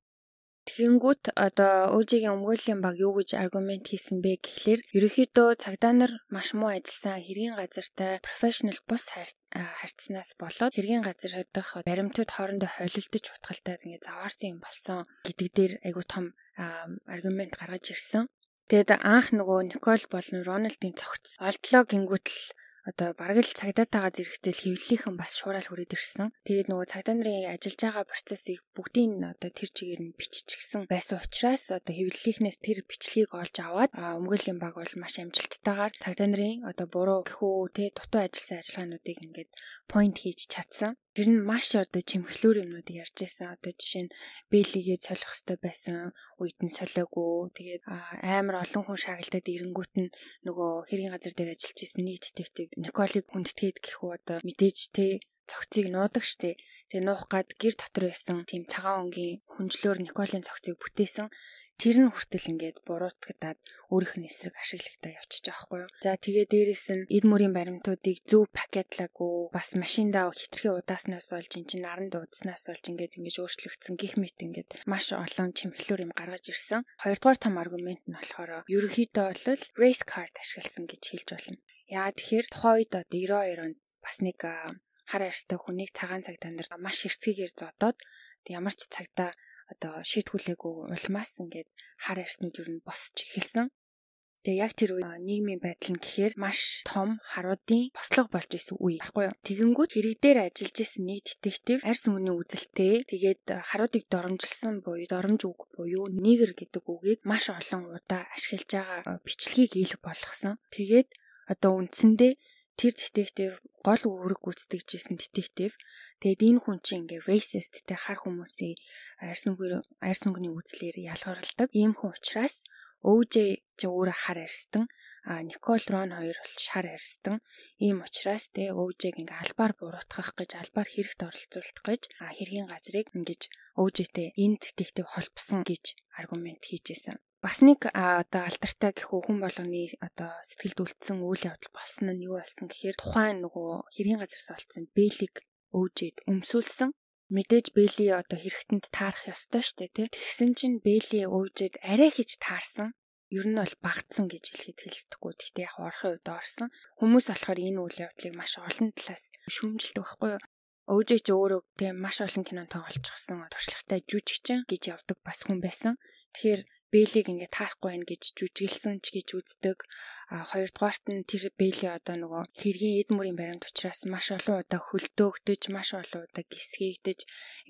Тэгэнгүүт одоо өөжигийн өмгөөллийн баг юу гэж аргумент хийсэн бэ гэхлээр ерөнхийдөө цагдаа нар маш муу ажилласан хэргийн газартай профешнл бус харьцснаас болоод хэргийн газар шатах баримтууд хоорондоо холилдож утгалтай ингэ заваарсан юм болсон гэдэг дээр айгу том аргумент гаргаж ирсэн. Тэгэд анх нөгөө Никол болон Рональдын цогц олдлоо гингүүтэл одоо бараг л цагдаатайгаа зэрэгтэл хэвлэлийнхэн бас шуурал хүрээд ирсэн. Тэгээд нөгөө цагдаа нарын ажиллаж байгаа процессыг бүгдийг нь одоо тэр чигээр нь биччихсэн байсан учраас одоо хэвлэлийнхнээс тэр бичлэгийг олж аваад өмгөөллийн баг бол маш амжилттайгаар цагдаа нарын одоо буруу гэхүү те дутуу ажилласан ажиллагаануудыг ингээд point хийж чадсан. Тэр нь маш одоо чимхлүүр юмнуудыг ярьж байсан. Одоо жишээ нь бэлигээ цолих хэрэгтэй байсан үед нь солиогүй. Тэгээд амар олон хүн шагналдаад ирэнгүүт нь нөгөө хэргийн газар дээр ажиллаж исэн нэг детектив Николыг хүндэтгээд гэхүү одоо мэдээж те цогцыг нуудаг штеп. Тэгээ нуух гад гэр дотор байсан тийм цагаан өнгийн хүнжлөөр Николийн цогцыг бүтээсэн тэр нь хүртэл ингээд буруутгадаад өөрийнх нь эсрэг ашиглагтаа явчихж байгаа байхгүй юу. За тэгээ дээрэс нь эд мөрийн баримтуудыг зөв пакетлаагүй бас машиндаа хитрхи удааснаас болж эн чинь наран дуудснаас болж ингээд ингэж өөрчлөгдсөн гих мэт ингээд маш олон чимхлүүр юм гаргаж ирсэн. Хоёрдугаар том аргумент нь болохоор ерөнхийдөө бол race card ашигласан гэж хэлж болно. Яа тэгэхээр тухайн үед одоо 92 онд бас нэг хар арьстай хүнийг цагаан цагдаа нар маш хэрцгийгээр зодоод ямар ч цагтаа одоо шийтгүүлээгүй улмаас ингээд хар арснууд юу н босч эхэлсэн. Тэгээ яг тэр үе нийгмийн байдал нь гэхээр маш том харуудын бослого болж исэн үе баггүй юу. Тэгэнгүүт хэрэг дээр ажиллаж исэн нэг детектив арьс өнгөний үзэлтэй тэгээд харуудыг доромжилсан буюу доромж үг буюу нигер гэдэг үгийг маш олон удаа ашиглаж байгаа бичлэгийг ил болгосон. Тэгээд одоо үндсэндээ тэр детектив гол үүрэг гүйцэтгэжсэн детектив. Тэгээд энэ хүн чинь ингээ racist те хар хүмүүсийн арьс өнгөний арьс өнгөний үзлээр ялгарладаг. Ийм хүн учраас OJ чи өөрөө хар арьстан а Никол Рон хоёр бол шар арьстан ийм учраас те OJ-г ингээ албаар буруутгах гэж албаар хэрэгт оролцуулах гэж хэргийн газрыг ингэж OJ-тэй энэ детектив холбосон гэж аргумент хийжсэн. Бас нэг одоо алдартай гэх хүн болгоны одоо сэтгэлд үлдсэн үйл явдал болсон нь юу болсон гэхээр тухайн нөгөө хэргийн газраас олцсон Бэлиг OJ-д өмсүүлсэн мэдээж Бэли одоо хэрэгтэнд таарах ёстой штэ тий. Тэгсэн чинь Бэли өвжэд арай хийж таарсан. Ер нь бол багтсан гэж хэлэхэд хэлсдэггүй. Гэхдээ яг орохын үед орсон. Хүмүүс болохоор энэ үйл явдлыг маш олон талаас шүүмжилдэг байхгүй юу? Өвжээ ч өөрөө тийм маш олон кинонд тоглолцсон туршлагатай жүжигчин гэж явдаг бас хүн байсан. Тэгэхээр Бэлийг ингээд таарахгүй байх гэж жүжиглсэн ч гэж үздэг. А хоёрдугаарт нь тэр Бэли одоо нөгөө хэргийн эд мөрийн баримт учраас маш олон удаа хөлдөөгдөж, маш олон удаа гисгээгдэж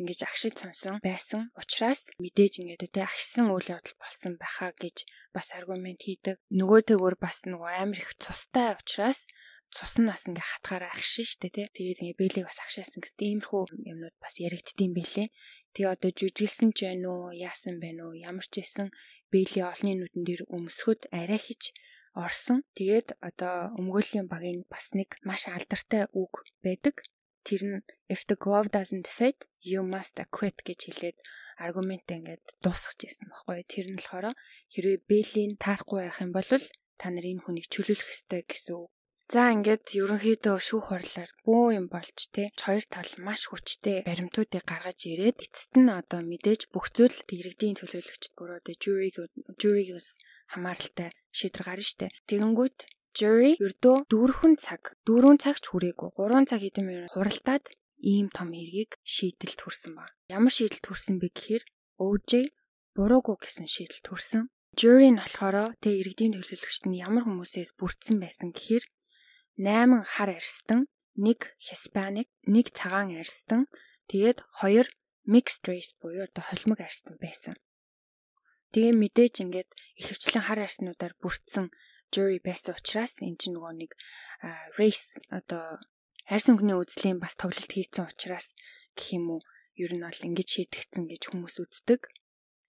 ингэж агшиж сонсон байсан. Учираас мэдээж ингээд тэ агшсан үйл явдал болсон байхаа гэж бас аргумент хийдэг. Нөгөө төгөр бас нөгөө амар их цустай учраас цус нь бас ингээ хатгаараа агшин штэ тий. Тэгээд ингээ бэлийг бас агшаасан гэсэн иймэрхүү юмнууд бас яригддсан бэлээ. Тэгээ одоо жүжиглсэн ч байна уу, яасан байна уу, ямар ч байсан бэйли олны нүдэн дээр өмсөхөд арай хич орсон. Тэгээд одоо өмгөөллийн багийн бас нэг маш алдартай үг байдаг. Тэр нь if the glove doesn't fit, you must quit гэж хэлээд аргумент ингээд дуусгаж ирсэн баггүй. Тэр нь болохоор хэрвээ бэйлийн таарахгүй байх юм бол та нар энэ хүнийг чөлөөлөх ёстой гэсэн үг За ингээд ерөнхийдөө шүүх хурлаар бөө юм болж те хоёр тал маш хүчтэй баримтуудыг гаргаж ирээд эцэст нь одоо мэдээж бүх зүйл иргэдийн төлөөлөгчд буруу те жюриг жюригээс хамааралтай шийдвэр гарна штэ. Тэгэнгүүт jury ердөө дөрвөн цаг дөрвөн цагч хүрээгүй 3 цаг хэдэм юм хуралдаад ийм том хэргийг шийдэлт хүрсэн ба. Ямар шийдэлт хүрсэн бэ гэхээр OJ буруугүй гэсэн шийдэлт хүрсэн. Jury нь болохоор тэ иргэдийн төлөөлөгчд нь ямар хүмүүсээс бүрдсэн байсан гэхээр 8 хар арьстан, 1 Hispanic, 1 цагаан арьстан, тэгээд 2 mixed race буюу одоо холимог арьстан байсан. Тэгээ мэдээж ингээд ихэвчлэн хар арьснуудаар бүрдсэн jury байсан учраас эн чинь нөгөө нэг race одоо арьс өнгөний үзлийн бас тоглолт хийсэн учраас гэх юм уу ер нь бол ингэж шийдэгцэн гэж хүмүүс үздэг.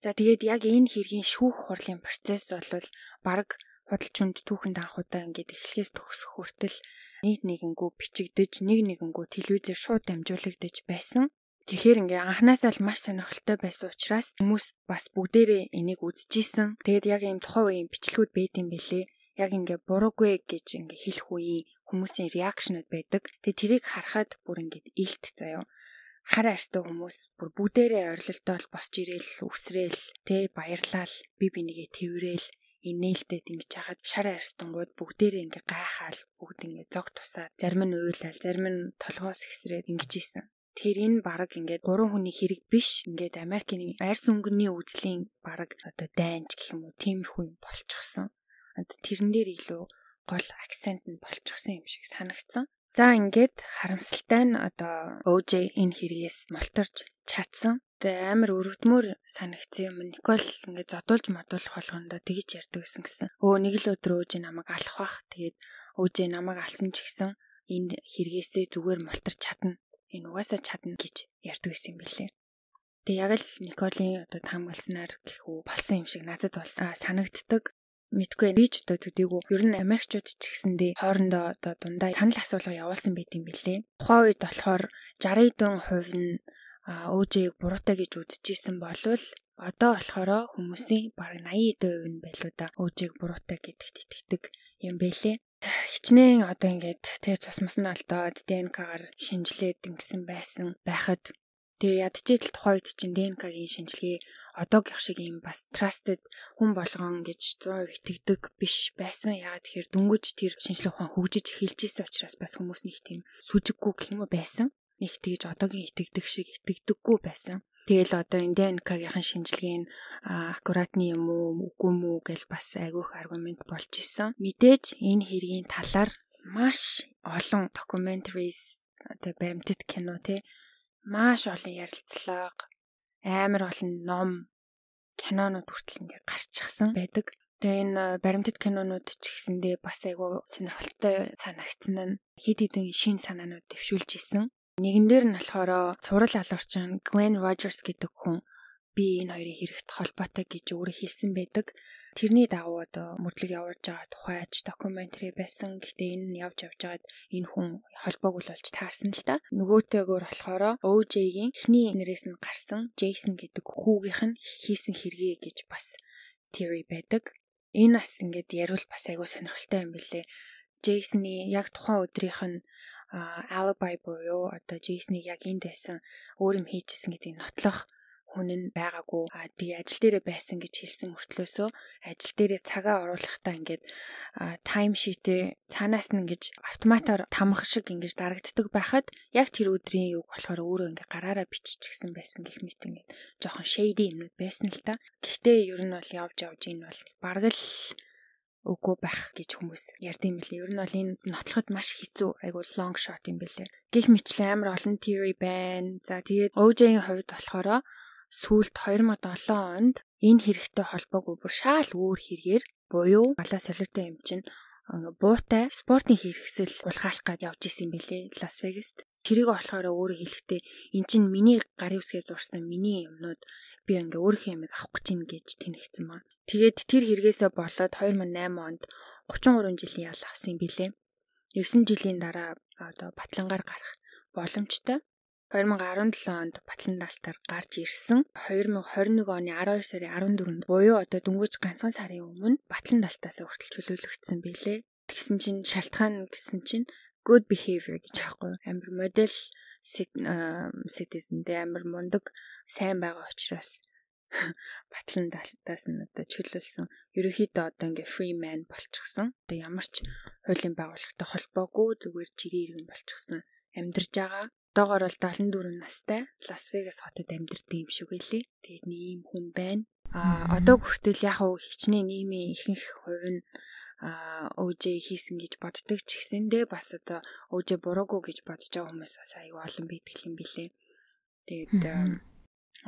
За тэгээд яг энэ хэргийн шүүх хурлын процесс бол баг худалчунд түүхэнд анхудаа ингээд эхлэхээс төгсөх хүртэл нэг нэгэнгүү бичигдэж нэг нэгэнгүү телевизээр шууд дамжуулагдаж байсан. Тэгэхээр ингээ анханасаа л маш сонирхолтой байсан учраас хүмүүс бас бүгдээрээ энийг үзчихсэн. Тэгээд яг ийм тухайн үеийн бичлэгүүд байд юм бэлээ. Яг ингээ буруугүй гэж ингээ хэлэх үеийн хүмүүсийн реакшнуд байдаг. Тэгээд тэрийг харахад бүр ингээ илт заяа хар арьстай хүмүүс бүр бүгдээрээ орилолтой бол босч ирээл үсрээл тэ баярлал би бинийгээ тэрэл инээлтэд ингэж хахад шар арьстангууд бүгдээрээ ингээ гайхаал бүгд ингээ зог тусаад зарим нь уйлал зарим нь толгоос ихсрээд ингэж ийсэн. Тэр энэ баг ингээд гурван хүний хэрэг биш ингээд Америкийн арьс өнгөний үзлийн баг одоо дайнч гэх юм уу тиймэрхүү юм болчихсон. Тэрэн дээр илүү гол акцент нь болчихсон юм шиг санагдсан. За ингээд харамсалтай нь одоо OJ энэ хэрэгээс молторж чадсан. Тэгээ амар өрөвдмөр санагдсан юм. Никол ингээд зодуулж модуулах болгондоо тэгж ярьдаг гэсэн гисэн. Өө нэг л өдөр өөж намайг алах бах. Тэгээд өөж намайг алсан ч гэсэн энэ хэрэгээсээ зүгээр мултарч чадна. Энэ угаасаа чадна гэж ярьдаг гэсэн юм билээ. Тэгээ яг л Николийн одоо таамагласнаар гэхүү болсон юм шиг надад бол санагддаг мэдгүй би ч одоо төдийгүй ер нь Америкчууд ч гэсэндээ хоорондоо одоо дундаа санал асуулга явуулсан байт юм билээ. Тухайн үед болохоор 60% нь өөжийг буруутай гэж үзчихсэн болвол одоо болохоор хүмүүсийн бараг 80% нь байлуу да өөжийг буруутай гэдэгт итгэдэг юм бэлээ. Хичнээн одоо ингээд тэг цусмас нь алдаад ДНК-гаар шинжилээд ингэсэн байсан байхад тэгээ ядчил тухайн үед чинь ДНК-гийн шинжилгээ одоогийнх шиг юм бас trusted хүн болгон гэж 100% итгэдэг биш байсан. Ягаад тэгэхээр дүнгэж тэр шинжилгээ ухаан хөгжиж эхэлж исэн учраас бас хүмүүс нэг тийм сүжиггүй гэх юм уу байсан нэг тэгж одоогийн итгэдэг шиг итгэдэггүй байсан. Тэгэл одоо Индианкагийн шинжилгээ нь аккуратны юм уу үгүй мүү гэж бас айгүйх аргумент болж исэн. Мэдээж энэ хэргийн талаар маш олон documentaries одоо баримтат кино те маш олон ярилцлага амар олон ном кинонууд хүртэл ингээд гарчихсан байдаг. Тэгээ энэ баримтат кинонууд ч гэсэндээ бас айгүй сонирхолтой санагдсан нь хид хідэн шин санаанууд дэвшүүлж исэн. Нэгэн дээр нь болохоор цурал алуурчин Glenn Rogers гэдэг хүн би энэ хоёрын хэрэгт холбоотой гэж өөрөө хэлсэн байдаг. Тэрний дагуу одоо мөрдлөг явуулж байгаа тухайч докюментари байсан. Гэхдээ энэ нь явж явж байгаад энэ хүн холбоог л болж таарсан л та. Нөгөөтэйгөр болохоор OJ-гийн эхний нэрээс нь гарсан Jason гэдэг хүүгийнх нь хийсэн хэрэгээ гэж бас theory байдаг энэ бас ингээд яривал бас айгүй сонирхолтой юм билэ. Джейсны яг тухайн өдрийнх нь alibi буюу одоо Джейсныг яг энд байсан өөр юм хийчихсэн гэдгийг нотлох хүн нь байгаагүй. А тэгээ ажил дээрээ байсан гэж хэлсэн мөртлөөсөө ажил дээрээ цагаа оруулахдаа ингээд тайм шитээ цаанаас нь ингэж автоматар тамах шиг ингэж дарагддаг байхад яг тэр өдрийн юг болохоор өөрөө ингээд гараараа биччихсэн байсан гэх мэт ингээд жоохон shady юмнууд байсан л та. Гэхдээ ер нь бол явж явж энэ бол бараг л үгүй байх гэж хүмүүс ярьд юм билээ. Ер нь бол энэ нотлоход маш хэцүү айгуу long shot юм билээ. Гэх мэтлээ амар олон theory байна. За тэгээд OJ-ийн хувьд болохоор сүүлд 2007 онд энэ хэрэгтэй холбоогүй бүр шаал өөр хэрэгээр буюу балаа солиотой юм чинь буутай спортын хэрэгсэл улгаалах гээд явж исэн бэлээ Лас Вегаст. Тэрийг болохоор өөрөө хэлэхдээ эн чинь миний гарын үсгээ зурсан миний юмнууд би ингээ өөрийнхөө ямиг авах гэж ин гэж тэнэгцэн маань. Тэгээд тэр хэрэгээсээ болоод 2008 онд 33 жилийн ял авсан бэлээ. 9 жилийн дараа одоо батлангаар гарах боломжтой. 2017 онд Батланталтаар гарч ирсэн. 2021 оны 12 сарын 14-нд буюу одоо дөнгөж ганцхан сарын өмнө Батланталтаас хүртэл чөлөөлөгдсөн билээ. Тэгсэн чинь шалтгаан гэсэн чинь good behavior гэж аахгүй амир модель citizen дэ амир мундаг сайн байгаа учраас Батланталтаас нь одоо чөлөөлсөн. Ерөнхийдөө одоо ингээ free man болчихсон. Одоо ямар ч хуулийн байгууллагатай холбоогүй зүгээр жирийн иргэн болчихсон амьдарж байгаа одоогоор бол 74 настай Лас Вегас хотод амьдардаг юм шиг байлээ. Тэгээд нэг ийм хүн байна. А одоо хүртэл яг уу хичнээн нийгмийн ихэнх хувь нь ОЖ хийсэн гэж боддог ч гэсэндээ бас одоо ОЖ буруугүй гэж бодож байгаа хүмүүс бас аюу олон байдаг юм билээ. Тэгээд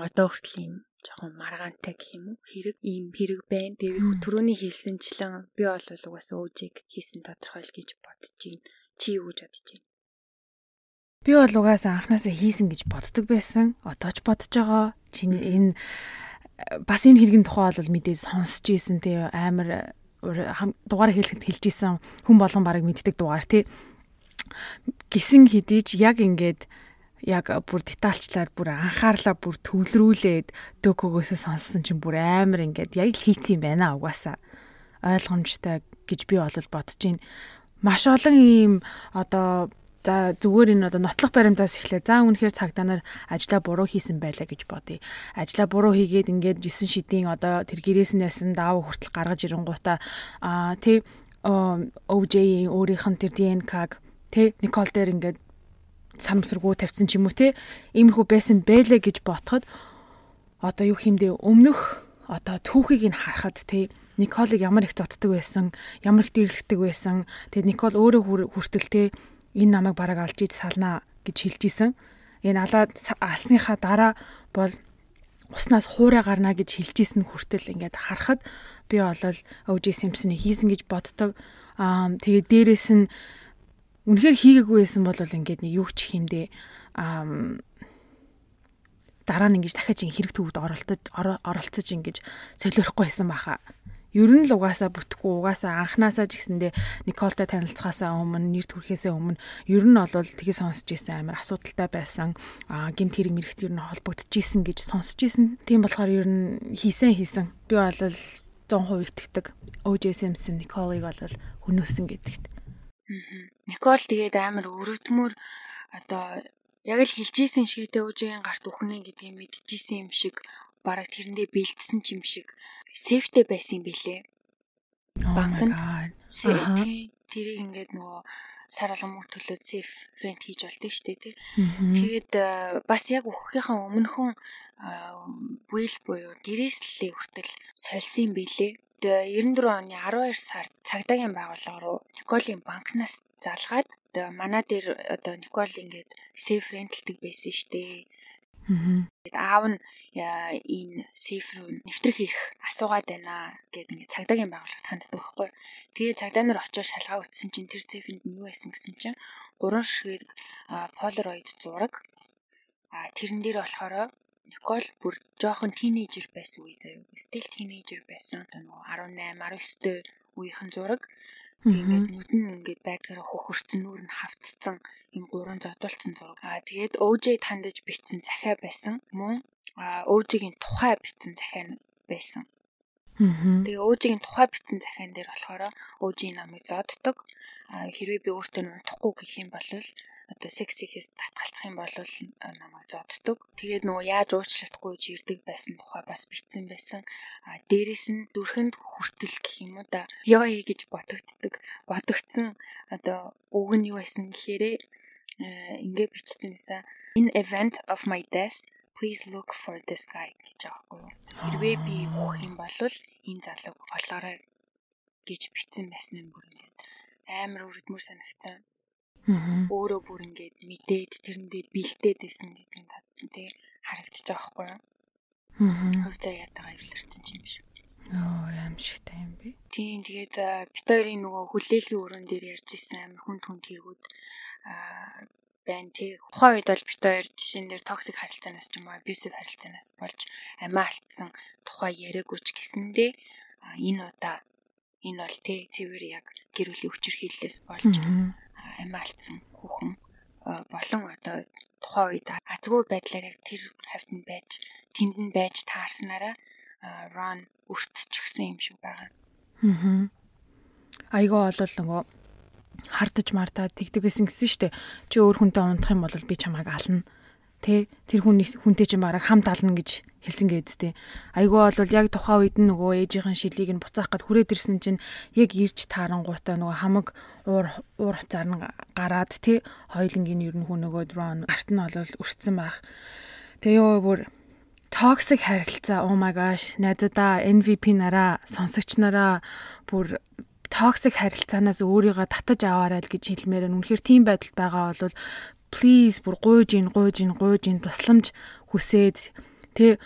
одоо хүртэл юм жоохон маргаантай гэх юм уу хэрэг ийм хэрэг байна. Тэгээд түрүүний хэлсэнчлэн би бол угаасаа ОЖ-г хийсэн тодорхой л гэж бодож байна. Чи юу гэж бодож байна? Би бол угаасаа анханасаа хийсэн гэж боддог байсан. Одоо ч бодож байгаа. Чиний энэ бас энэ хэргийн тухай бол мэдээ сонсч ийсэн тий амар дугаар хэлэхэд хэлж ийсэн хүн болгон барыг мэддэг дугаар тий. Гисэн хэдий ч яг ингээд яг бүр детальчлаад бүр анхаарлаа бүр төвлөрүүлээд дөгөгөөсөө сонссон чинь бүр амар ингээд яг л хийцэн байна угаасаа ойлгомжтой гэж би бол бодож байна. Маш олон ийм одоо За зүгээр энэ одоо нотлох баримтаас эхлээ. За үнэхээр цагдаа нар ажлаа буруу хийсэн байлаа гэж бодъё. Ажлаа буруу хийгээд ингээд 9 шидийн одоо тэр гэрээснээс нь даав хүртэл гаргаж ирэнгуудаа аа тий OJ-ийн өөрийнх нь тэр DNK-г тий Никол дээр ингээд санамсаргуу тавьсан ч юм уу тий иймэрхүү байсан байлаа гэж ботход одоо юу хэмдэ өмнөх одоо түүхийг нь харахад тий Николыг ямар их зодтдаг байсан, ямар их дэрлэгдэг байсан. Тэгээд Никол өөрөө хүртэл тий энэ намайг бараг алж иж салнаа гэж хэлж исэн. Энэ алаад алсныхаа дараа бол уснаас хуурай гарна гэж хэлж исэн хүртэл ингээд харахад би болол OJ Simpson-ыг хийсэн гэж боддог. Аа тэгээд дээрэс нь үнэхээр хийгээгүй байсан бол ингээд нэг юу ч хэмдэ аа дараа нь ингэж дахиад ин хэрэг төвд оролцож оролцож ингэж солиорохгүй байсан баха ер нь л угаасаа бүтэхгүй угаасаа анханасаа ч гэсэндээ Николтой танилцахаасаа өмнө нэр төрхөөсөө өмнө ер нь бол тгий сонсч ийсэн амар асуудалтай байсан. Гимт хэрэг мэрэгт ер нь холбогдож ийсэн гэж сонсч ийсэн. Тийм болохоор ер нь хийсэн хийсэн. Би бол 100% итгэдэг. OJ Simpson Николыг бол хөнөөсөн гэдэгт. Никол тэгээд амар өрөвдмөр одоо яг л хилжсэн шигэдэ OJ-ийн гарт үхнэ гэдгийг мэдчихсэн юм шиг бараг тэрэндээ бэлдсэн ч юм шиг сейфтэй байсан юм билээ. Банкнд тэрийг ингээд нөгөө сар мөнгө төлөөд сейф рент хийж болдог штэ тий. Тэгээд бас яг өгөхийнхаа өмнөхөн буйл буюу гэрээслэлийг хүртэл сольсон билээ. Тэгээ 94 оны 12 сард цагдаагийн байгууллага руу Николийн банкнаас залгаад манай дээр одоо Никол ингээд сейф рентэлдэг байсан штэ. Тэгээд аав нь энэ сейф руу нэвтрэх их асуугаад байна гэдэг ингээд цагдаагийн байгууллагад ханддаг байхгүй. Тэгээ цагдаа нар очиж шалгаа утсан чинь тэр сейфэнд юу байсан гэсэн чинь гурван ширхэг полароид зураг а тэрэн дээр болохоор Никол бүр жоохон тинейжер байсан үе заяа. Стил тинейжер байсан. Одоо нөгөө 18, 19 дэх үеийнхэн зураг. Тэгээд нүд нь ингээд байдгаараа хөхөрцөн нүүр нь хавтцсан юм гурван зодуулсан зураг. Аа тэгээд OJ тандаж бичсэн захиа байсан. Мөн OJ-гийн тухай бичсэн захиа байсан. Тэгээ OJ-гийн тухай бичсэн захиан дээр болохоор OJ намайг зоддог. Хэрвээ би өөртөө унтахгүй гэх юм бол одоо секси хийс татгалцах юм бол намайг зоддог. Тэгээд нөгөө яаж уучлахгүй жирдэг байсан тухай бас бичсэн байсан. А дээрэс нь зүрхэнд хүртэл гэх юм уу да ёй гэж ботогддаг. Ботогдсон одоо үг нь юу байсан гэхээр ингээ бичсэн байсан. In event of my death please look for this guy гэж аахгүй юу. Хэрвээ би бүх юм бол энэ залууг олоорой гэж бичсэн байсан юм бүр ингээд амар өрөдмөр санагцсан. Өөрөө бүр ингээд мэдээд тэрэндээ бэлдээд байсан гэдэг нь тий харагдчих жоох байхгүй юу? Хувь заяа ятагаа эвлэрсэн юм шиг. Оо юм шигтэй юм би. Тийм тэгээд бит хоёрын нөгөө хүлээлгийн өрөөнд дээр ярьж исэн амар хүн түнд хэрэгүүд аа байна тий. Тухайн үед бол бит хоёр жишээн дээр токсик харилцаанаас ч юм уу abusive харилцаанаас болж амиа алдсан тухай яриагүйч гэсэндээ энэ удаа энэ бол тий цэвэр яг гэр бүлийн хүчирхийллээс болж амиа алдсан хүүхэн болон одоо тухайн үед азгүй байдлаар яг тэр хавьд нь байж тэнд нь байж таарснараа ран өртчихсэн юм шиг байгаа. Аа. Айгаа болол нөгөө хардаж мартаа тэгдэг гэсэн гэсэн штэ. Чи өөр хүнтэй унтах юм бол би чамайг ална. Тэ тэр хүн хүнтэй чинь бараг хамт ална гэж хэлсэн гэдтэй. Айгүй бол яг тухайн үед нөгөө ээжийнхэн шилийг нь буцаах гэд хүрээд ирсэн чинь яг ирж таарангуудаа нөгөө хамаг уур уур хуцаар нь гараад тий хоёлынгийн ер нь хүн нөгөө дрон гарт нь олол өрцсөн байх. Тэгээ ёо бүр токсик харилцаа oh my gosh найзуудаа MVP нараа сонсогч нараа бүр токсик харилцаанаас өөрийгөө татаж аваарай л гэж хэлмээр нь. Үнэхээр тийм байдалд байгаа бол please бүр гуйж ин гуйж ин гуйж ин тусламж хүсээд Тэ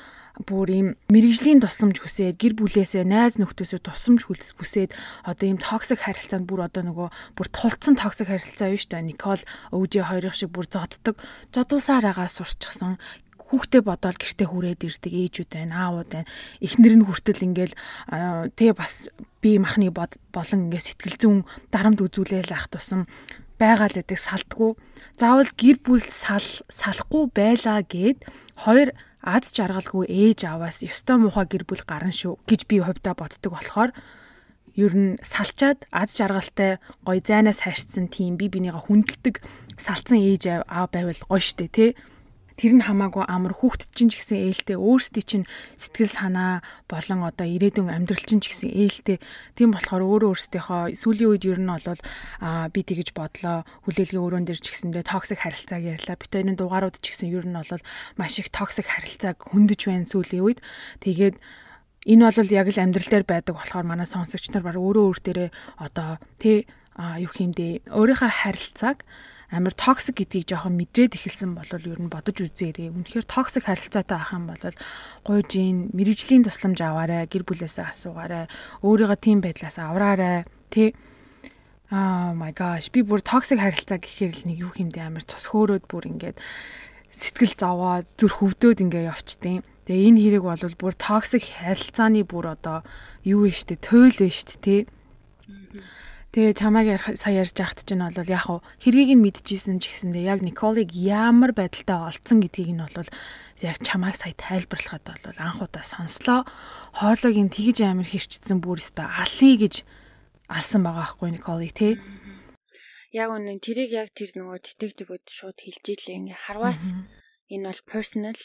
бүр ийм мэрэгжлийн тусламж хүсээд гэр бүлээсээ найз нөхдөөсөө тусламж хүсээд одоо ийм токсик харилцаанд бүр одоо нөгөө бүр тулцсан токсик харилцаа юу штэ Никол өвжээ хоёрын шиг бүр зоддог зодуулсаар байгаа сурчсан хүүхдээ бодоол гэртээ хүрээд ирдэг ээжүүд байна аауд байна. Эхнэр нь хүртэл ингээл тэгээ бас би махны болон ингээд сэтгэл зүүн дарамт үзүүлээл ах тусам байгаа л гэдэг салдгуу. Заавал гэр бүлд сал салахгүй байлаа гэд хоёр аз жаргалгүй ээж аваас ёстой муухай гэр бүл гарна шүү гэж би хувьдаа боддог болохоор ер нь салчаад аз жаргалтай гоё зайнаас хайрцсан тийм би бинийгаа хүндэлдэг салцсан ээж аав байвал гоё штэ тий тэр нь хамаагүй амар хүүхдэд чинь ч гэсэн ээлтэй өөрсдий чинь сэтгэл санаа болон одоо ирээдүйн амьдрал чинь ч гэсэн ээлтэй. Тийм болохоор өөрөө өөрсдийнхөө сүүлийн үед ер нь бол аа би тэгэж бодлоо. Хүлээлгийн өрөөн дээр ч гэсэндээ токсик харилцааг ярьлаа. Бит хоёрын дугаарууд ч гэсэн ер нь бол маш их токсик харилцааг хөндөж байна сүүлийн үед. Тэгээд энэ бол яг л амьдрал дээр байдаг болохоор манай сонсогч нар баг өөрөө өөр дээрээ одоо тий юу хиймдээ өөрийнхөө харилцааг амар токсик гэдгийг жоохон мэдрээд эхэлсэн бол ер нь бодож үзээрэй. Үнэхээр токсик харилцаатай ах юм бол гуйж ийн мэрэгжлийн тусламж аваарай, гэр бүлээсээ асуугаарай, өөрийгөө тийм байдлаас авраарай. Тэ Oh my gosh би бүр токсик харилцаа гэхээр л нэг юу хэмдэ амар цус хөөрөөд бүр ингээд сэтгэл зовоод зүр хөвдөөд ингээ явчтیں۔ Тэгээ энэ хэрэг бол бүр токсик харилцааны бүр одоо юу вэ штэ туйл вэ штэ тий. Тэгээ чамайг сая ярьж байхад чинь бол яг хуу хэргийг нь мэдчихсэн ч гэсэндээ яг Николыг ямар байдалтай олцсон гэдгийг нь бол яг чамайг сая тайлбарлахад бол анхудаа сонслоо. Хоолойг нь тэгж амар хэрчсэн бүр өстө алъя гэж алсан байгаа байхгүй Николыг тий. Яг үнэн тэрийг яг тэр нөгөө детективүүд шууд хэлж ийлээ. Ингээ харваас энэ бол personal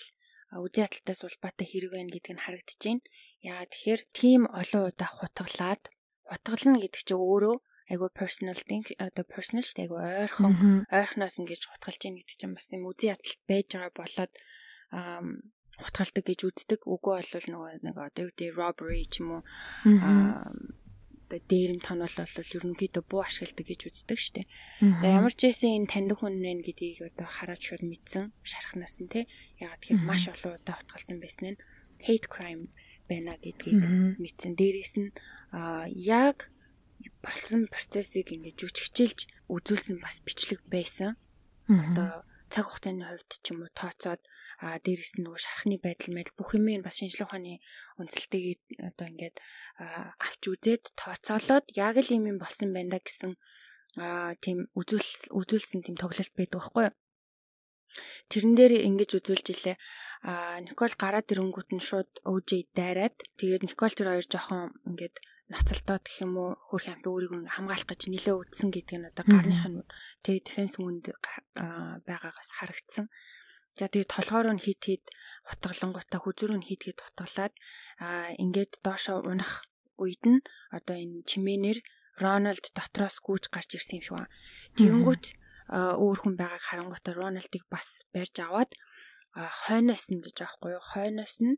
үгүй яталтаас улбаатай хэрэг байна гэдг нь харагдчихээн. Яагаад тэгэхээр тийм олон удаа хутгалаад хутгална гэдэг чинь өөрөө айгу personal thing одоо personal дээ айгу ойрхон ойрхоноос ингэж хутгалж яах гэдэг чинь бас юм үзий яталт байж байгаа болоод хутгалдаг гэж үздэг. Үгүй бол нөгөө нэг одоо юу гэдэг robbery ч юм уу аа одоо дээрэм тонол бол ерөнхийдөө буу ашигладаг гэж үздэг штеп. За ямар ч байсан энэ таньдаг хүн нэ гэдгийг одоо хараад шууд мэдсэн шархнаас нь те. Ягаад тэгэхээр маш олон удаа утгалсан байсан нь hate crime байна гэдгийг мэдсэн. Дээрээс нь яг болсон процессыг ингэж жүжигчилж үзүүлсэн бас бичлэг байсан. Одоо цаг хугацааны хувьд ч юм уу тооцоод а дээрэс нь нөгөө шархны байдал мэдл бүх юм бас шинжлэх ухааны үндсэлтэйг одоо ингээд авч үзээд тооцоолоод яг л юм юм болсон байна да гэсэн а тийм үзүүл үзүүлсэн тийм тоглолт байдаг байхгүй юу. Тэрэн дээр ингэж үзүүлж илээ. А Никол гараад ирэнгүүт нь шууд өөжэй дайраад тэгээд Никол тэр хоёр жоохон ингээд ноцолтоо гэх юм уу хөрх амт өөрийгөө хамгаалах гэж нилээ үтсэн гэдэг нь одоо гарных нь тэгээд дефенс үнд байгаагаас харагдсан. За тэгээд толгоор нь хит хит утгалангуудаа хүзүүр нь хит хит утгалаад аа ингээд доошо унах үед нь одоо энэ чимээнэр Рональд дотроос гүйж гарч ирсэн юм шиг байна. Тэгэнгүүт өөр хүн байгааг харангуйтаа Рональдыг бас барьж аваад хойноос нь гэж аахгүй юу? Хойноос нь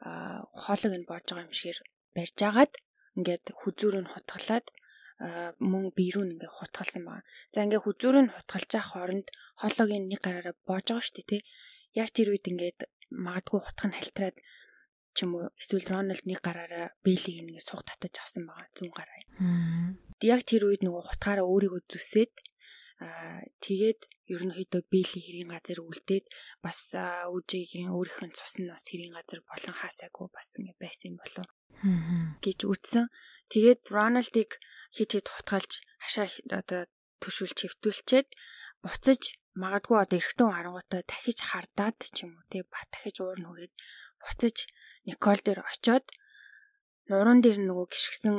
хоолыг нь боож байгаа юм шигээр барьж агаад ингээд хүзүүр нь хутгалаад мөн бие рүү ингээ хутгалсан байна. За ингээ хүзүүр нь хутгалж явах хооронд хоолойг нэг гараараа боож байгаа шүү дээ тий. Яг тэр үед ингээд магадгүй хутх нь хальтраад ч юм уу эсвэл Рональд нэг гараараа Бэлийг ингээ суг татаж авсан байгаа зүүн гараа. Яг тэр үед нөгөө хутгаараа өөрийгөө зүсээд аа тэгээд ерөнхийдөө Бэли хэрийн газар үлдээд бас үжигийн өөрийнх нь цуснаас хэрийн газар болон хаасаагүй бас ингэ байсан болов гэж үтсэн. Тэгээд Рональдыг хит хит хутгалж хашаа одоо төшүүлж хөвтүүлчээд буцаж магадгүй одоо эргэтэн харангуйтай дахиж хардаад ч юм уу тий ба дахиж уур нь хүрээд буцаж Никол дээр очоод нуруунд дээр нөгөө гიშгсэн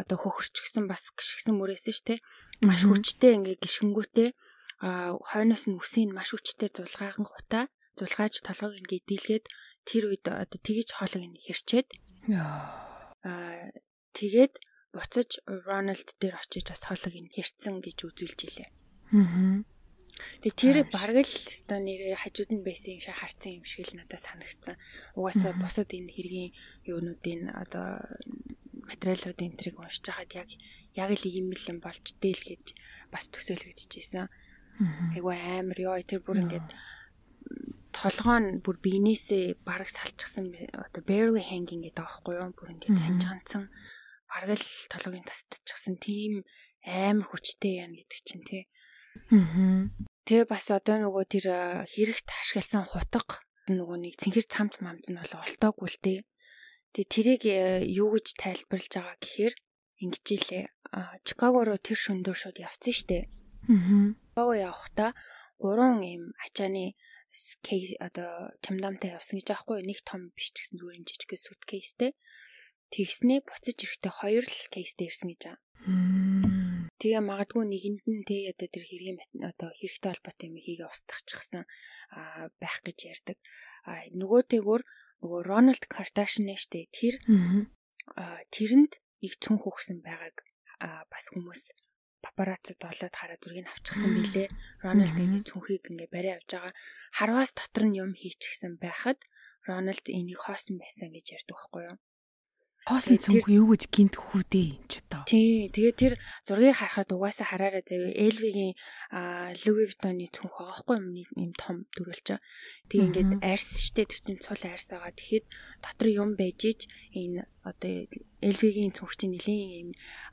одоо хөхөрчгсөн бас гიშгсэн мөрөөсөн ш тий маш хүчтэй ингээ гიშгэнгүүтэй хойноос нь үсийн маш хүчтэй зулгааган гутаа зулгааж толгойг ингээ дийлгээд тэр үед одоо тгийж хоолыг нь хэрчээд аа тэгээд буцаж Рональд дээр очиж бас хоолыг нь хэрцэн гэж үзүүлж илээ. Аа. Тэгээ тэр бараг л өстой нэрээ хажууд нь байсан юм шиг харцсан юм шиг л надад санагдсан. Угаасаа бусад энэ хэргийн юунуудын одоо материалуудын энтриг уншиж хахад яг яг л ийм л юм болж дээл гэж бас төсөөлөгдөжсэн. Айгу амар ёо тэр бүр ингээд толгоо нь бүр биенээсээ бараг салчихсан одоо barely hanging гэдэг аахгүй юу? Бүр ингээд санж ганцсан бараг л толгойн тасдчихсан тийм амар хүчтэй юм гэдэг чинь тий. Аа. Тэгээ бас одоо нөгөө тэр хэрэгт ашигласан хутга нөгөө нэг цэнхэр цамц мамц нь бол олтоогүй л дээ. Тэгээ тэрийг юу гэж тайлбарлаж байгаа гэхээр ингэж илээ. Чикаго руу тэр шөндөр шууд явцсан штэ. Аа. Чикаго явахдаа гурван ийм ачааны кейс одоо чамдамтай явсан гэж аахгүй нэг том биш гэсэн зүгээр юм жижиг суткейстэй. Тэгснээ буцаж ирэхдээ хоёр л кейстэй ирсэн гэж байгаа. Тэгээ магадгүй нэгэнд нь тэ одоо тэр хэргийн одоо хэрэгтэй холбоотой юм хийгээ устгахчихсан байх гэж ярьдаг. А нөгөөтэйгөр нөгөө Рональд Кардашин нэштэй тэр тэрэнд их цүнх өгсөн байгааг бас хүмүүс папараццад болоод хараа зургийг авчихсан билээ. Рональдын цүнхийг ингээ барай авч байгаа. Харваас дотор нь юм хийчихсэн байхад Рональд энийг хоосон байсан гэж ярьдаг байхгүй юу? Хоосон цөмх юу гэж гинт хүүдээ юм ч одоо. Тий. Тэгээ тэр зургийг харахад угаасаа хараараа заяа Элвигийн Louis Vuitton-ы цөмх байгаа хгүй юм том дөрүүлж. Тэгээ ингээд арьс штэ тэр чинь цул арьс байгаа. Тэгэхэд дотор юм байж ич энэ одоо Элвигийн цөмх чинь нэлийн юм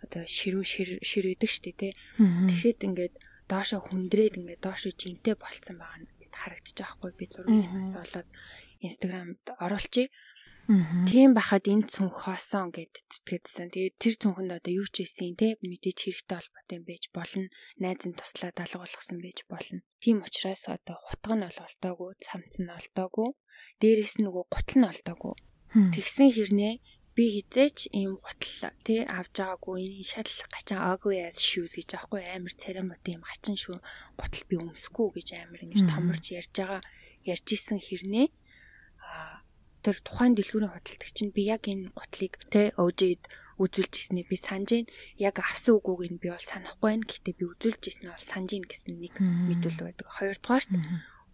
одоо ширүү ширээдэг штэ тий. Тэгэхэд ингээд доошо хүндрээд ингээд доошо жинтэй болцсон байгаа нь харагдчих жоохгүй би зургийг олоод Instagram-д оруулчих. Тийм бахад энэ цүнх хоосон гэд зүтгээдсэн. Тэгээд тэр цүнхэнд одоо юу ч ийсэн те мэдээж хэрэгтэй холбоотой юм байж болно. Найз нь туслаад алга болгосон байж болно. Тийм учраас одоо хутга нь бол олдоогүй, цамц нь олдоогүй. Дээрээс нь нөгөө гутал нь олдоогүй. Тэгсэн хэрнээ би хизээч ийм гутал тий авж байгаагүй энэ шал гачаа ugly as shoes гэж аахгүй амар царамут юм хачин шүү гутал би өмсөхгүй гэж амар ингэж томорж ярьж байгаа ярьж исэн хэрнээ а тэр тухайн дэлгүүрийн худалдагч нь би яг энэ гутлыг тэ өөжид үзүүлж ирснийг би санаж байна. Яг авсан үгүйг нь би бол санахгүй байна. Гэтэ би үзүүлж нь бол санаж ийн гэсэн нэг мэдүүлэг байдаг. Хоёрдугаарт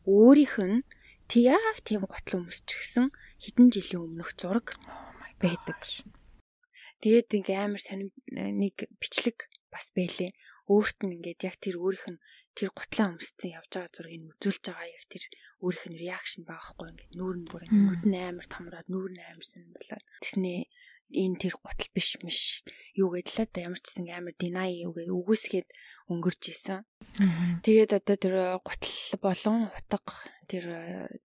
өөрийнх нь Тий яг тийм готл өмсч гисэн хэдэн жилийн өмнөх зураг байдаг. Тэгээд ингээ амар сонир нэг бичлэг бас байлээ. Өөрт нь ингээд яг тэр өөрийнх нь тэр гутлаа өмсцэн явж байгаа зургийг үзүүлж байгаа яг тэр өөрийнх нь реакшн багхгүй ингээд нүүр нь бүр нүд нь амар томроод нүүр нь амар сонир болоод тэснээ энэ тэр гутал биш миш юу гэдлээ да ямар ч гэсэн амар deny үгээ үгүйсгээд өнгөрч исэн. Тэгээд одоо тэр гутал болон утга тэр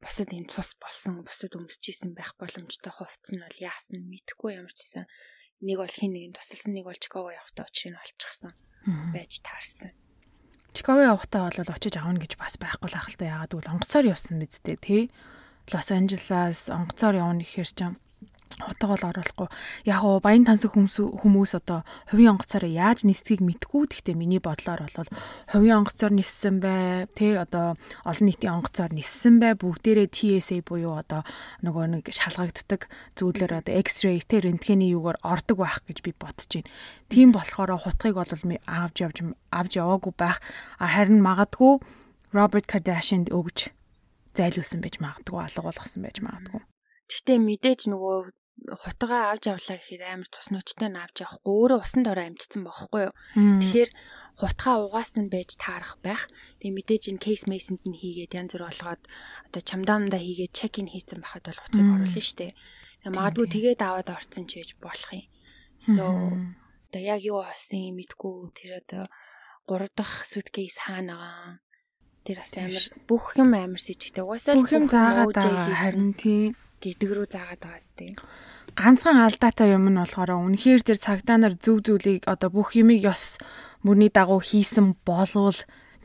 бусад энэ цус болсон бусад өмсөжсэн байх боломжтой хувцс нь бол яасан мэдэхгүй ямар ч гэсэн нэг бол хин нэг нь тусалсан нэг бол Чикаго явахдаа очрыг нь олчихсан байж таарсан. Чикаго явахдаа бол очиж авна гэж бас байхгүй л ахaltaа ягаад гэвэл онгоцоор явсан биз дээ тий. Лос Анжелаас онгоцоор явна гэхээр ч юм утгаал оруулахгүй. Яг уу баян тансаг хүмүүс одоо хувийн онгоцоор яаж нисхийг мэдгүй. Гэхдээ миний бодлоор бол хувийн онгоцоор ниссэн бай, тэ одоо олон нийтийн онгоцоор ниссэн бай. Бүгдээрээ TSA буюу одоо нөгөө нэг шалгагддаг зүйлээр одоо X-ray тэ рентгений юугаар ордог байх гэж би бодож байна. Тийм болохоор хутгийг бол авч явж авч яваагүй байх. Харин магадгүй Роберт Кардашинд өгж зайлуулсан байж магадгүй алга болгосон байж магадгүй. Гэхдээ мэдээж нөгөө хутгаа авч явлаа гэхээр амар тус нүчтэй нь авч явахгүй өөрөө усан дорой амжицсан бохоггүй юу. Тэгэхээр хутгаа угаасан байж таарах байх. Тэгээ мэдээж энэ кейс мейсэнд нь хийгээд янз бүр болгоод одоо чамдаамдаа хийгээд чек ин хийсэн байхад бол хутгийг оруулна штэ. Тэгээ магадгүй тэгээд аваад орсон ч гэж болох юм. So одоо яг юу болсон мэдгүй тэр одоо 3 дахь суткейс хаана байгаа. Тэр бас амар бүх юм амар сэжигтэй. Угаасаа бүх юм заагаад байгаа харин тийм гэдэг рүү заагаад байгаа сте. Ганцхан алдаатай юм нь болохоор үнэхээр тэр цагтаа нар зөв зүйлийг одоо бүх юмыг ёс мөрний дагуу хийсэн болвол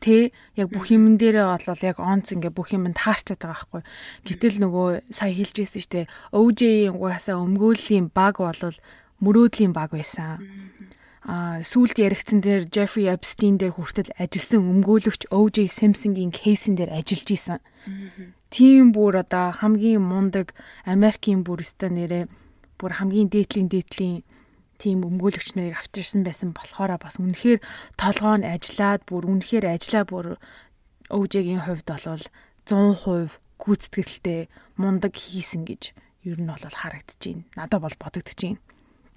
тэ яг бүх юмн дээрээ болол яг онц ингээ бүх юм таарчаад байгаа байхгүй. Гэтэл нөгөө сая хэлжсэн штэ OJ-ийн угаасаа өмгөөллийн баг болол мөрөөдлийн баг байсан. А сүүлд яригдсан дээр Jeffrey Epstein дээр хүртэл ажилласан өмгөөлөгч OJ Simpson-гийн кейсэн дээр ажиллаж исэн тийм бүр одоо хамгийн мундаг Америкийн бүр өстө нэрээ бүр хамгийн дээдлийн дээдлийн тийм өмгөөлөгч нарыг авчирсан байсан болохоор бас үнэхээр толгоо нь ажиллаад бүр үнэхээр ажиллаа бүр өвжэгийн хувьд бол 100% гүйцэтгэлтэй мундаг хийсэн гэж ер нь бол харагдаж байна. Надад бол бодогдож байна.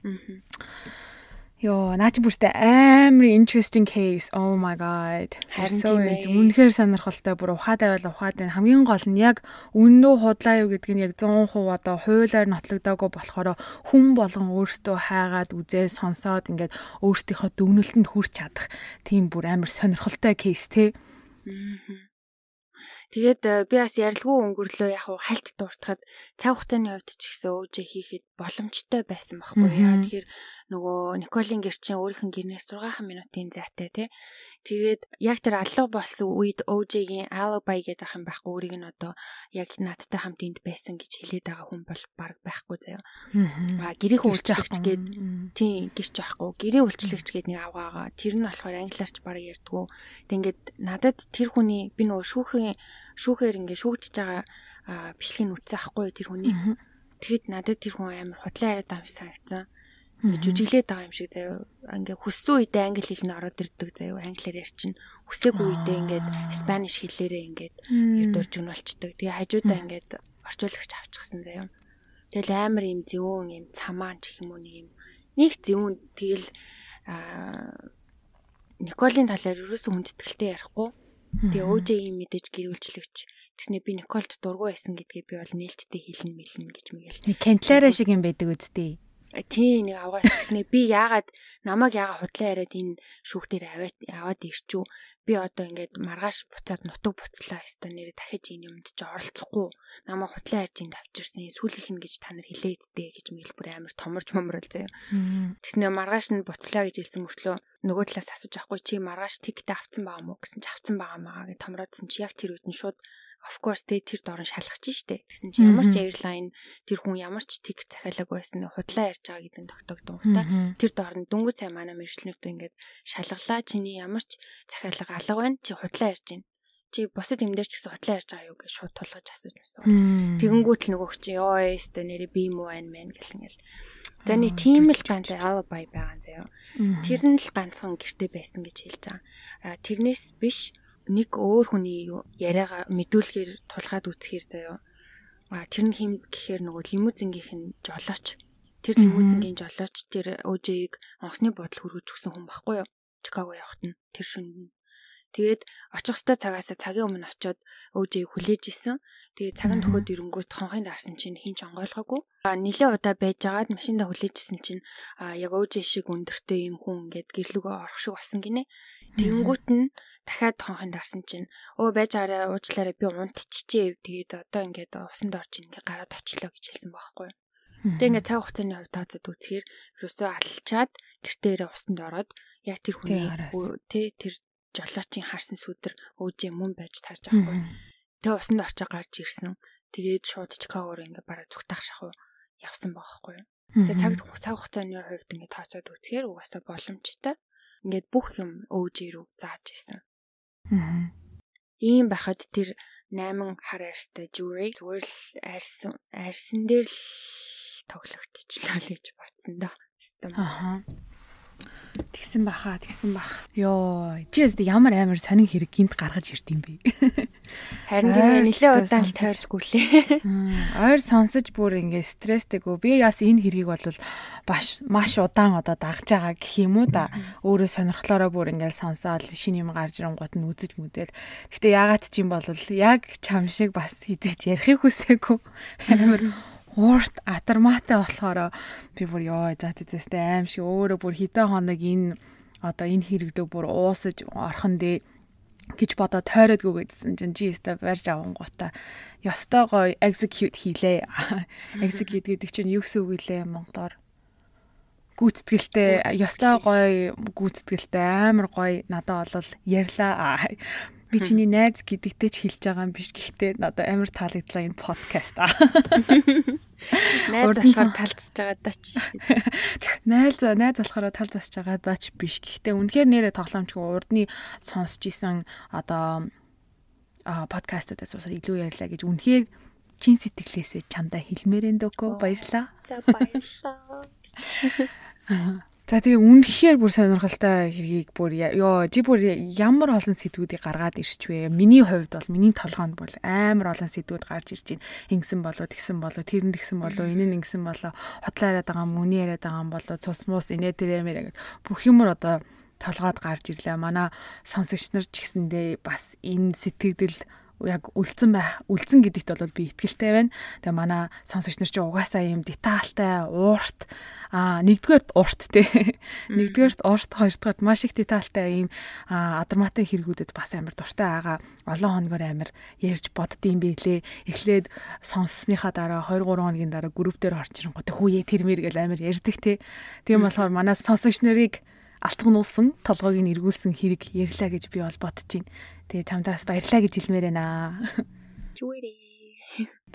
Аа. Йоо, наач бүртээ амар interesting case. Oh my god. Харин. Үнэхээр сонирхолтой. Бүр ухаатай байл ухаатай. Хамгийн гол нь яг үннөө худлаа юу гэдг нь яг 100% одоо хуулиар нотлогдоогүй болохоор хүн болгон өөртөө хайгаад үзээ сонсоод ингээд өөрсдийнхөө дүгнэлтэнд хүрч чадах тийм бүр амар сонирхолтой кейс те. Тэгээд э, би бас ярилгүй өнгөрлөө яг хальт дууртахад цаг хугацааны хувьд ч гэсэн өөжөө хийхэд боломжтой байсан байхгүй яа. Тэгэхээр нөгөө Николийн гэрчин өөрийнх нь гэрнээс 6 минутын зайтай тий. Тэгээд яг тэр алга болсон үед OJ-гийн alibi гэдэг ах юм байхгүй өөрийг нь одоо яг надтай хамт энд байсан гэж хэлээд байгаа хүн бол баг байхгүй заяа. Аа гэрийн үйлчлэгч гээд тийм гэрч байхгүй. Гэрийн үйлчлэгч гээд нэг авгаагаа тэр нь болохоор англиарч баг ярьдгүү. Тэг ингээд надад тэр хүний би нөгөө шүүхийн шүүхээр ингээд шүүгдэж байгаа бичлэгийг үтсэн ахгүй тэр хүний. Тэгэхэд надад тэр хүн амар худлаа яриад байгаа юм санагдсан жүжиглээд байгаа юм шиг заяа. Ингээ хүссэн үедээ англи хэл нь ороод ирдэг заяа. Англиар ярьчин. Хүсээгүй үедээ ингээд спаниш хэлээрээ ингээд дурж өгнөлчдөг. Тэгээ хажуудаа ингээд орчуулагч авчихсан заяа. Тэгэл амар юм зөвөн юм цамаан ч юм уу нэг юм. Нэг зөвөн тэгэл Николийн талаар ерөөсөө хүндэтгэлтэй ярихгүй. Тэгээ өөжийн мэдээж гэрүүлчлэгч Тэснэ би Николд дургу байсан гэдгээ би бол нээлттэй хэлнэ мэлнэ гэж мэгэл. Нэг кантлаараа шиг юм байдаг үсттэй тий нэг аваад ирснэ би яагаад намайг яагаад худлаа яриад энэ шүүхтэр аваад аваад ирчүү? Би одоо ингээд маргааш буцаад нутаг буцлаа өстой нэрээ дахиж энэ юмд чи оролцохгүй. Намайг худлаа ярьж энд авчирсан. Сүүлийнх нь гэж та нар хэлээдтэй гэж мэл бүр амар томорж момрол заяа. Тэгснэ маргааш нь буцлаа гэж хэлсэн мөртлөө нөгөө талаас асууж авахгүй. Чи маргааш тиктэй авцсан байгаа мó гэсэн чи авцсан байгаа маа гэж томроодсон чи яг тэр үед нь шууд of course тэ тэр дорн шалгах чинь штэ. Тэгсэн чи ямар ч airline тэр хүн ямар ч тик захиалаг байсан худлаа ярьж байгаа гэдэг нь тогтоогдсон та. Тэр дорн дүнгүй цай манай мэржлэнүүд ингээд шалгалаа чиний ямар ч захиалга алга байна чи худлаа ярьж байна. Чи бусад юм дээр ч гэсэн худлаа ярьж байгаа юу гэж шууд тулгаж асууж байсан. Тэгэнгүүт л нөгөөх чи ёо өстө нэрээ би юм уу байна мэн гэлэнгэл. За нэг тийм л ганц alibi байгаа заяа. Тэр нь л ганцхан гэрте байсан гэж хэлж байгаа. Тэрнээс биш нэг өөр хүний яриагаа мэдүүлэхээр тулгаад үцхээр заяа. А тэр нь хим гэхээр нөгөө лимузингийнх нь жолооч. Тэр лимузингийн жолооч тэр өөжийг онгоцны бодол хүргэж өгсөн хүн баггүй юу? Чикаго явахт нь тэр шүнд нь. Тэгээд очих хөстө цагаас цагийн өмнө очиод өөжийг хүлээж исэн. Тэгээд цаг нь төгөөд ирэнгүүт хонхын дарсан чинь хин ч онгойлгоогүй. А нилээ удаа байжгаад машинда хүлээжсэн чинь а яг өөжөө шиг өндөртэй юм хүн ингээд гэрлүгөө орох шиг болсон гинэ. Тэнгүүт нь дахиад хонхын дарсан чинь өө байж арай уучлаарай би унтчихжээ. Тэгээд одоо ингээд усанд орж ингээд гараад очлоо гэж хэлсэн байхгүй. Тэгээд ингээд цаг хугацааны хувьд тооцоод үзэхээр ерөөсөө алчаад гэртээрээ усанд ороод яг тэр хүний тэ тэр жолоочийн харсан сүдэр өөжөө мөн байж таарч байхгүй. Тэгээд усанд очиж гарч ирсэн. Тэгээд шууд Чикагоор ингээд бараг зүгтах шахуу явсан байхгүй. Тэгээд цаг цаг хугацааны хувьд ингээд тооцоод үзэхээр угаасаа боломжтой. Ингээд бүх юм өөж ирүү зааж исэн. Аа. Ийм байхад тэр 8 хар арьстай жюри зүгээр л арьсан арьсан дээр л тоглогдчихлаа л гэж бодсон да. Аа. Тэгсэн баха, тэгсэн бах. Йоо, чи ямар амар сонин хэрэг гинт гаргаж ирд юм бэ? Харин тийм нэлээ удаан л тойрчгүй лээ. Ойр сонсож бүр ингээ стресстэйгөө. Би яас энэ хэргийг бол баш маш удаан одоо дагж байгаа гэх юм уу да. Өөрөө сонирхлоороо бүр ингээл сонсоод шинэ юм гарч ирэнгууд нь үзэж мүзэл. Гэтэ яагаад ч юм бол яг чам шиг бас хизэж ярихыг хүсээгүй. Амар уурт атармаатай болохоор би бүр ёо за зэстэй аим шиг өөрөө бүр хідэн хоног энэ одоо энэ хэрэгдээ бүр уусаж орхон дээ гэж бодоод тойроод гүгэдсэн чинь чи өстө барьж авангуудаа ёстой гоё execute хийлээ. Execute гэдэг чинь юу гэсэн үг илээ монголоор? гүйцэтгэлтэй ёстой гоё гүйцэтгэлтэй амар гоё надад бол ярьлаа би чиний найз гэдэгтэй ч хэлж байгаа юм биш гэхдээ надад амар таалагдлаа энэ подкаст Найз болохоор талцж байгаа даа ч. Найз найз болохоор тал засж байгаа даа ч биш. Гэхдээ үнэхээр нэрээ тоглоомчгүй урдны сонсч исэн одоо а подкастуудаас бас илүү ярьлаа гэж үнэхээр чин сэтгэлээсээ чамдаа хэлмээрэн дөгөө баярлаа. За баярлаа. За тэгээ үнэхээр бүр сонирхолтой хэргийг бүр ёо жи бүр ямар олон сэдвүүдийг гаргаад ирч вэ? Миний хувьд бол миний толгоонд бол амар олон сэдвүүд гарч ирж байна. Ингэсэн болоо, тэгсэн болоо, тэр нь тэгсэн болоо, энэ нь ингэсэн болоо, хотлоо яриад байгаа юм, үний яриад байгаа юм болоо, цус муус инээ тэрэмээр гэдэг бүх юмор одоо толгойд гарч ирлээ. Манай сонсогч нар ч гэсэндээ бас энэ сэтгэгдэл яг үлдсэн байх үлдсэн гэдэгт бол би итгэлтэй байна. Тэгээ манай сонсогч нар чи угаасаа юм детальтай, уурт аа нэгдүгээр урт те. Нэгдүгээрт урт, хоёрдугаарт маш их детальтай ийм адармаатай хэрэгүүдэд бас амар дуртай байгаа. Олон хоногор амар ярьж боддсон билээ. Эхлээд сонссныхаа дараа 2 3 хоногийн дараа групп дээр орж ирэнгүүт хүүе тэр мэр гэл амар ярьдаг те. Тийм болохоор манай сонсогч нарыг алтгнуулсан толгойг нь эргүүлсэн хэрэг ярьлаа гэж би бол бодож байна. Тэгээ чамдаас баярлаа гэж хэлмээр байна. Зүгээрээ.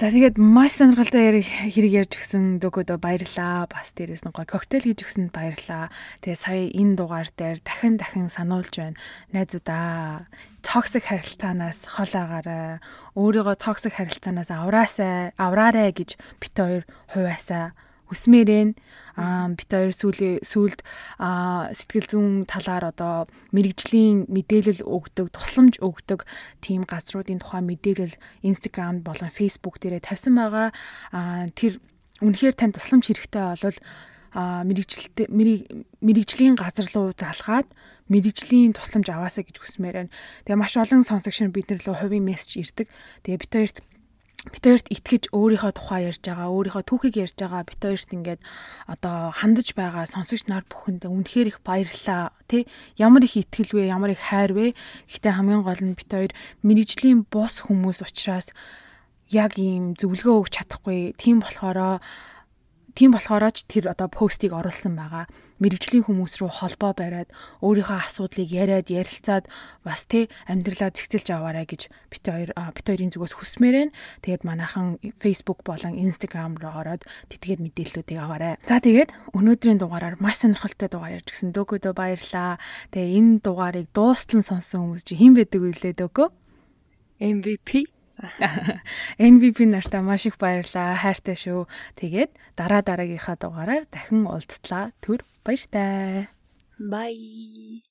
За тэгээд маш сонирхолтой хэрэг ярьж өгсөн дөгөөдөө баярлаа. Бас дээрээс нь гоё коктейл хийж өгсөнд баярлаа. Тэгээ сая энэ дугаар дээр дахин дахин сануулж байна. Найзуудаа токсик харилцаанаас хол агаарай. Өөрийгөө токсик харилцаанаас авраасай, авраарай гэж бит хоёр хуваасаа хүсмээрэн аа бит хоёр сүүлийн сүүлд аа сэтгэл зүйн талаар одоо мэрэгжлийн мэдээлэл өгдөг, тусламж өгдөг тийм газруудын тухай мэдээлэл Instagram болон Facebook дээрээ тавьсан байгаа. Аа тэр үнэхээр тань тусламж хэрэгтэй болвол а мэрэгчлээ мэрэгжлийн газар руу залгаад мэрэгжлийн тусламж аваасаа гэж хүсмээр байна. Тэгээ маш олон сонсогч нар бид нар рүү хувийн мессеж ирдэг. Тэгээ бид хоёрт бит хоёрт итгэж өөрийнхөө тухай ярьж байгаа, өөрийнхөө түүхийг ярьж байгаа бит хоёрт ингээд одоо хандаж байгаа сонсогч нар бүхэнд үнэхээр их баярлаа. Тэ ямар их итгэл вэ, ямар их хайр вэ? Гэхдээ хамгийн гол нь бит хоёр мэрэгжлийн бус хүмүүс учраас яг ийм зөвлөгөө өгч чадахгүй. Тийм болохоро Тийм болохоор ч тэр одоо постыг оруулсан байгаа. Мэргэжлийн хүмүүс рүү холбоо бариад өөрийнхөө асуудлыг яриад ярилцаад бас тий амьдралаа зэгцэлж аваарай гэж бит хоёр бит хоёрын зүгээс хүсмээр байна. Тэгээд манайхан Facebook болон Instagram руу ороод тэтгэр мэдээллүүдийг аваарай. За тэгээд өнөөдрийн дугаараар маш сонирхолтой дугаар ярьж гисэн дөгөөдөө баярлаа. Тэгээ энэ дугаарыг дуустал сонсон хүмүүс чи хэн байдаг вэ дөгөө? MVP NVP нартаа маш их баярлаа. Хайртай шүү. Тэгээд дараа дараагийнхаа дугаараар дахин уулзтлаа. Түр баяртай. Bye.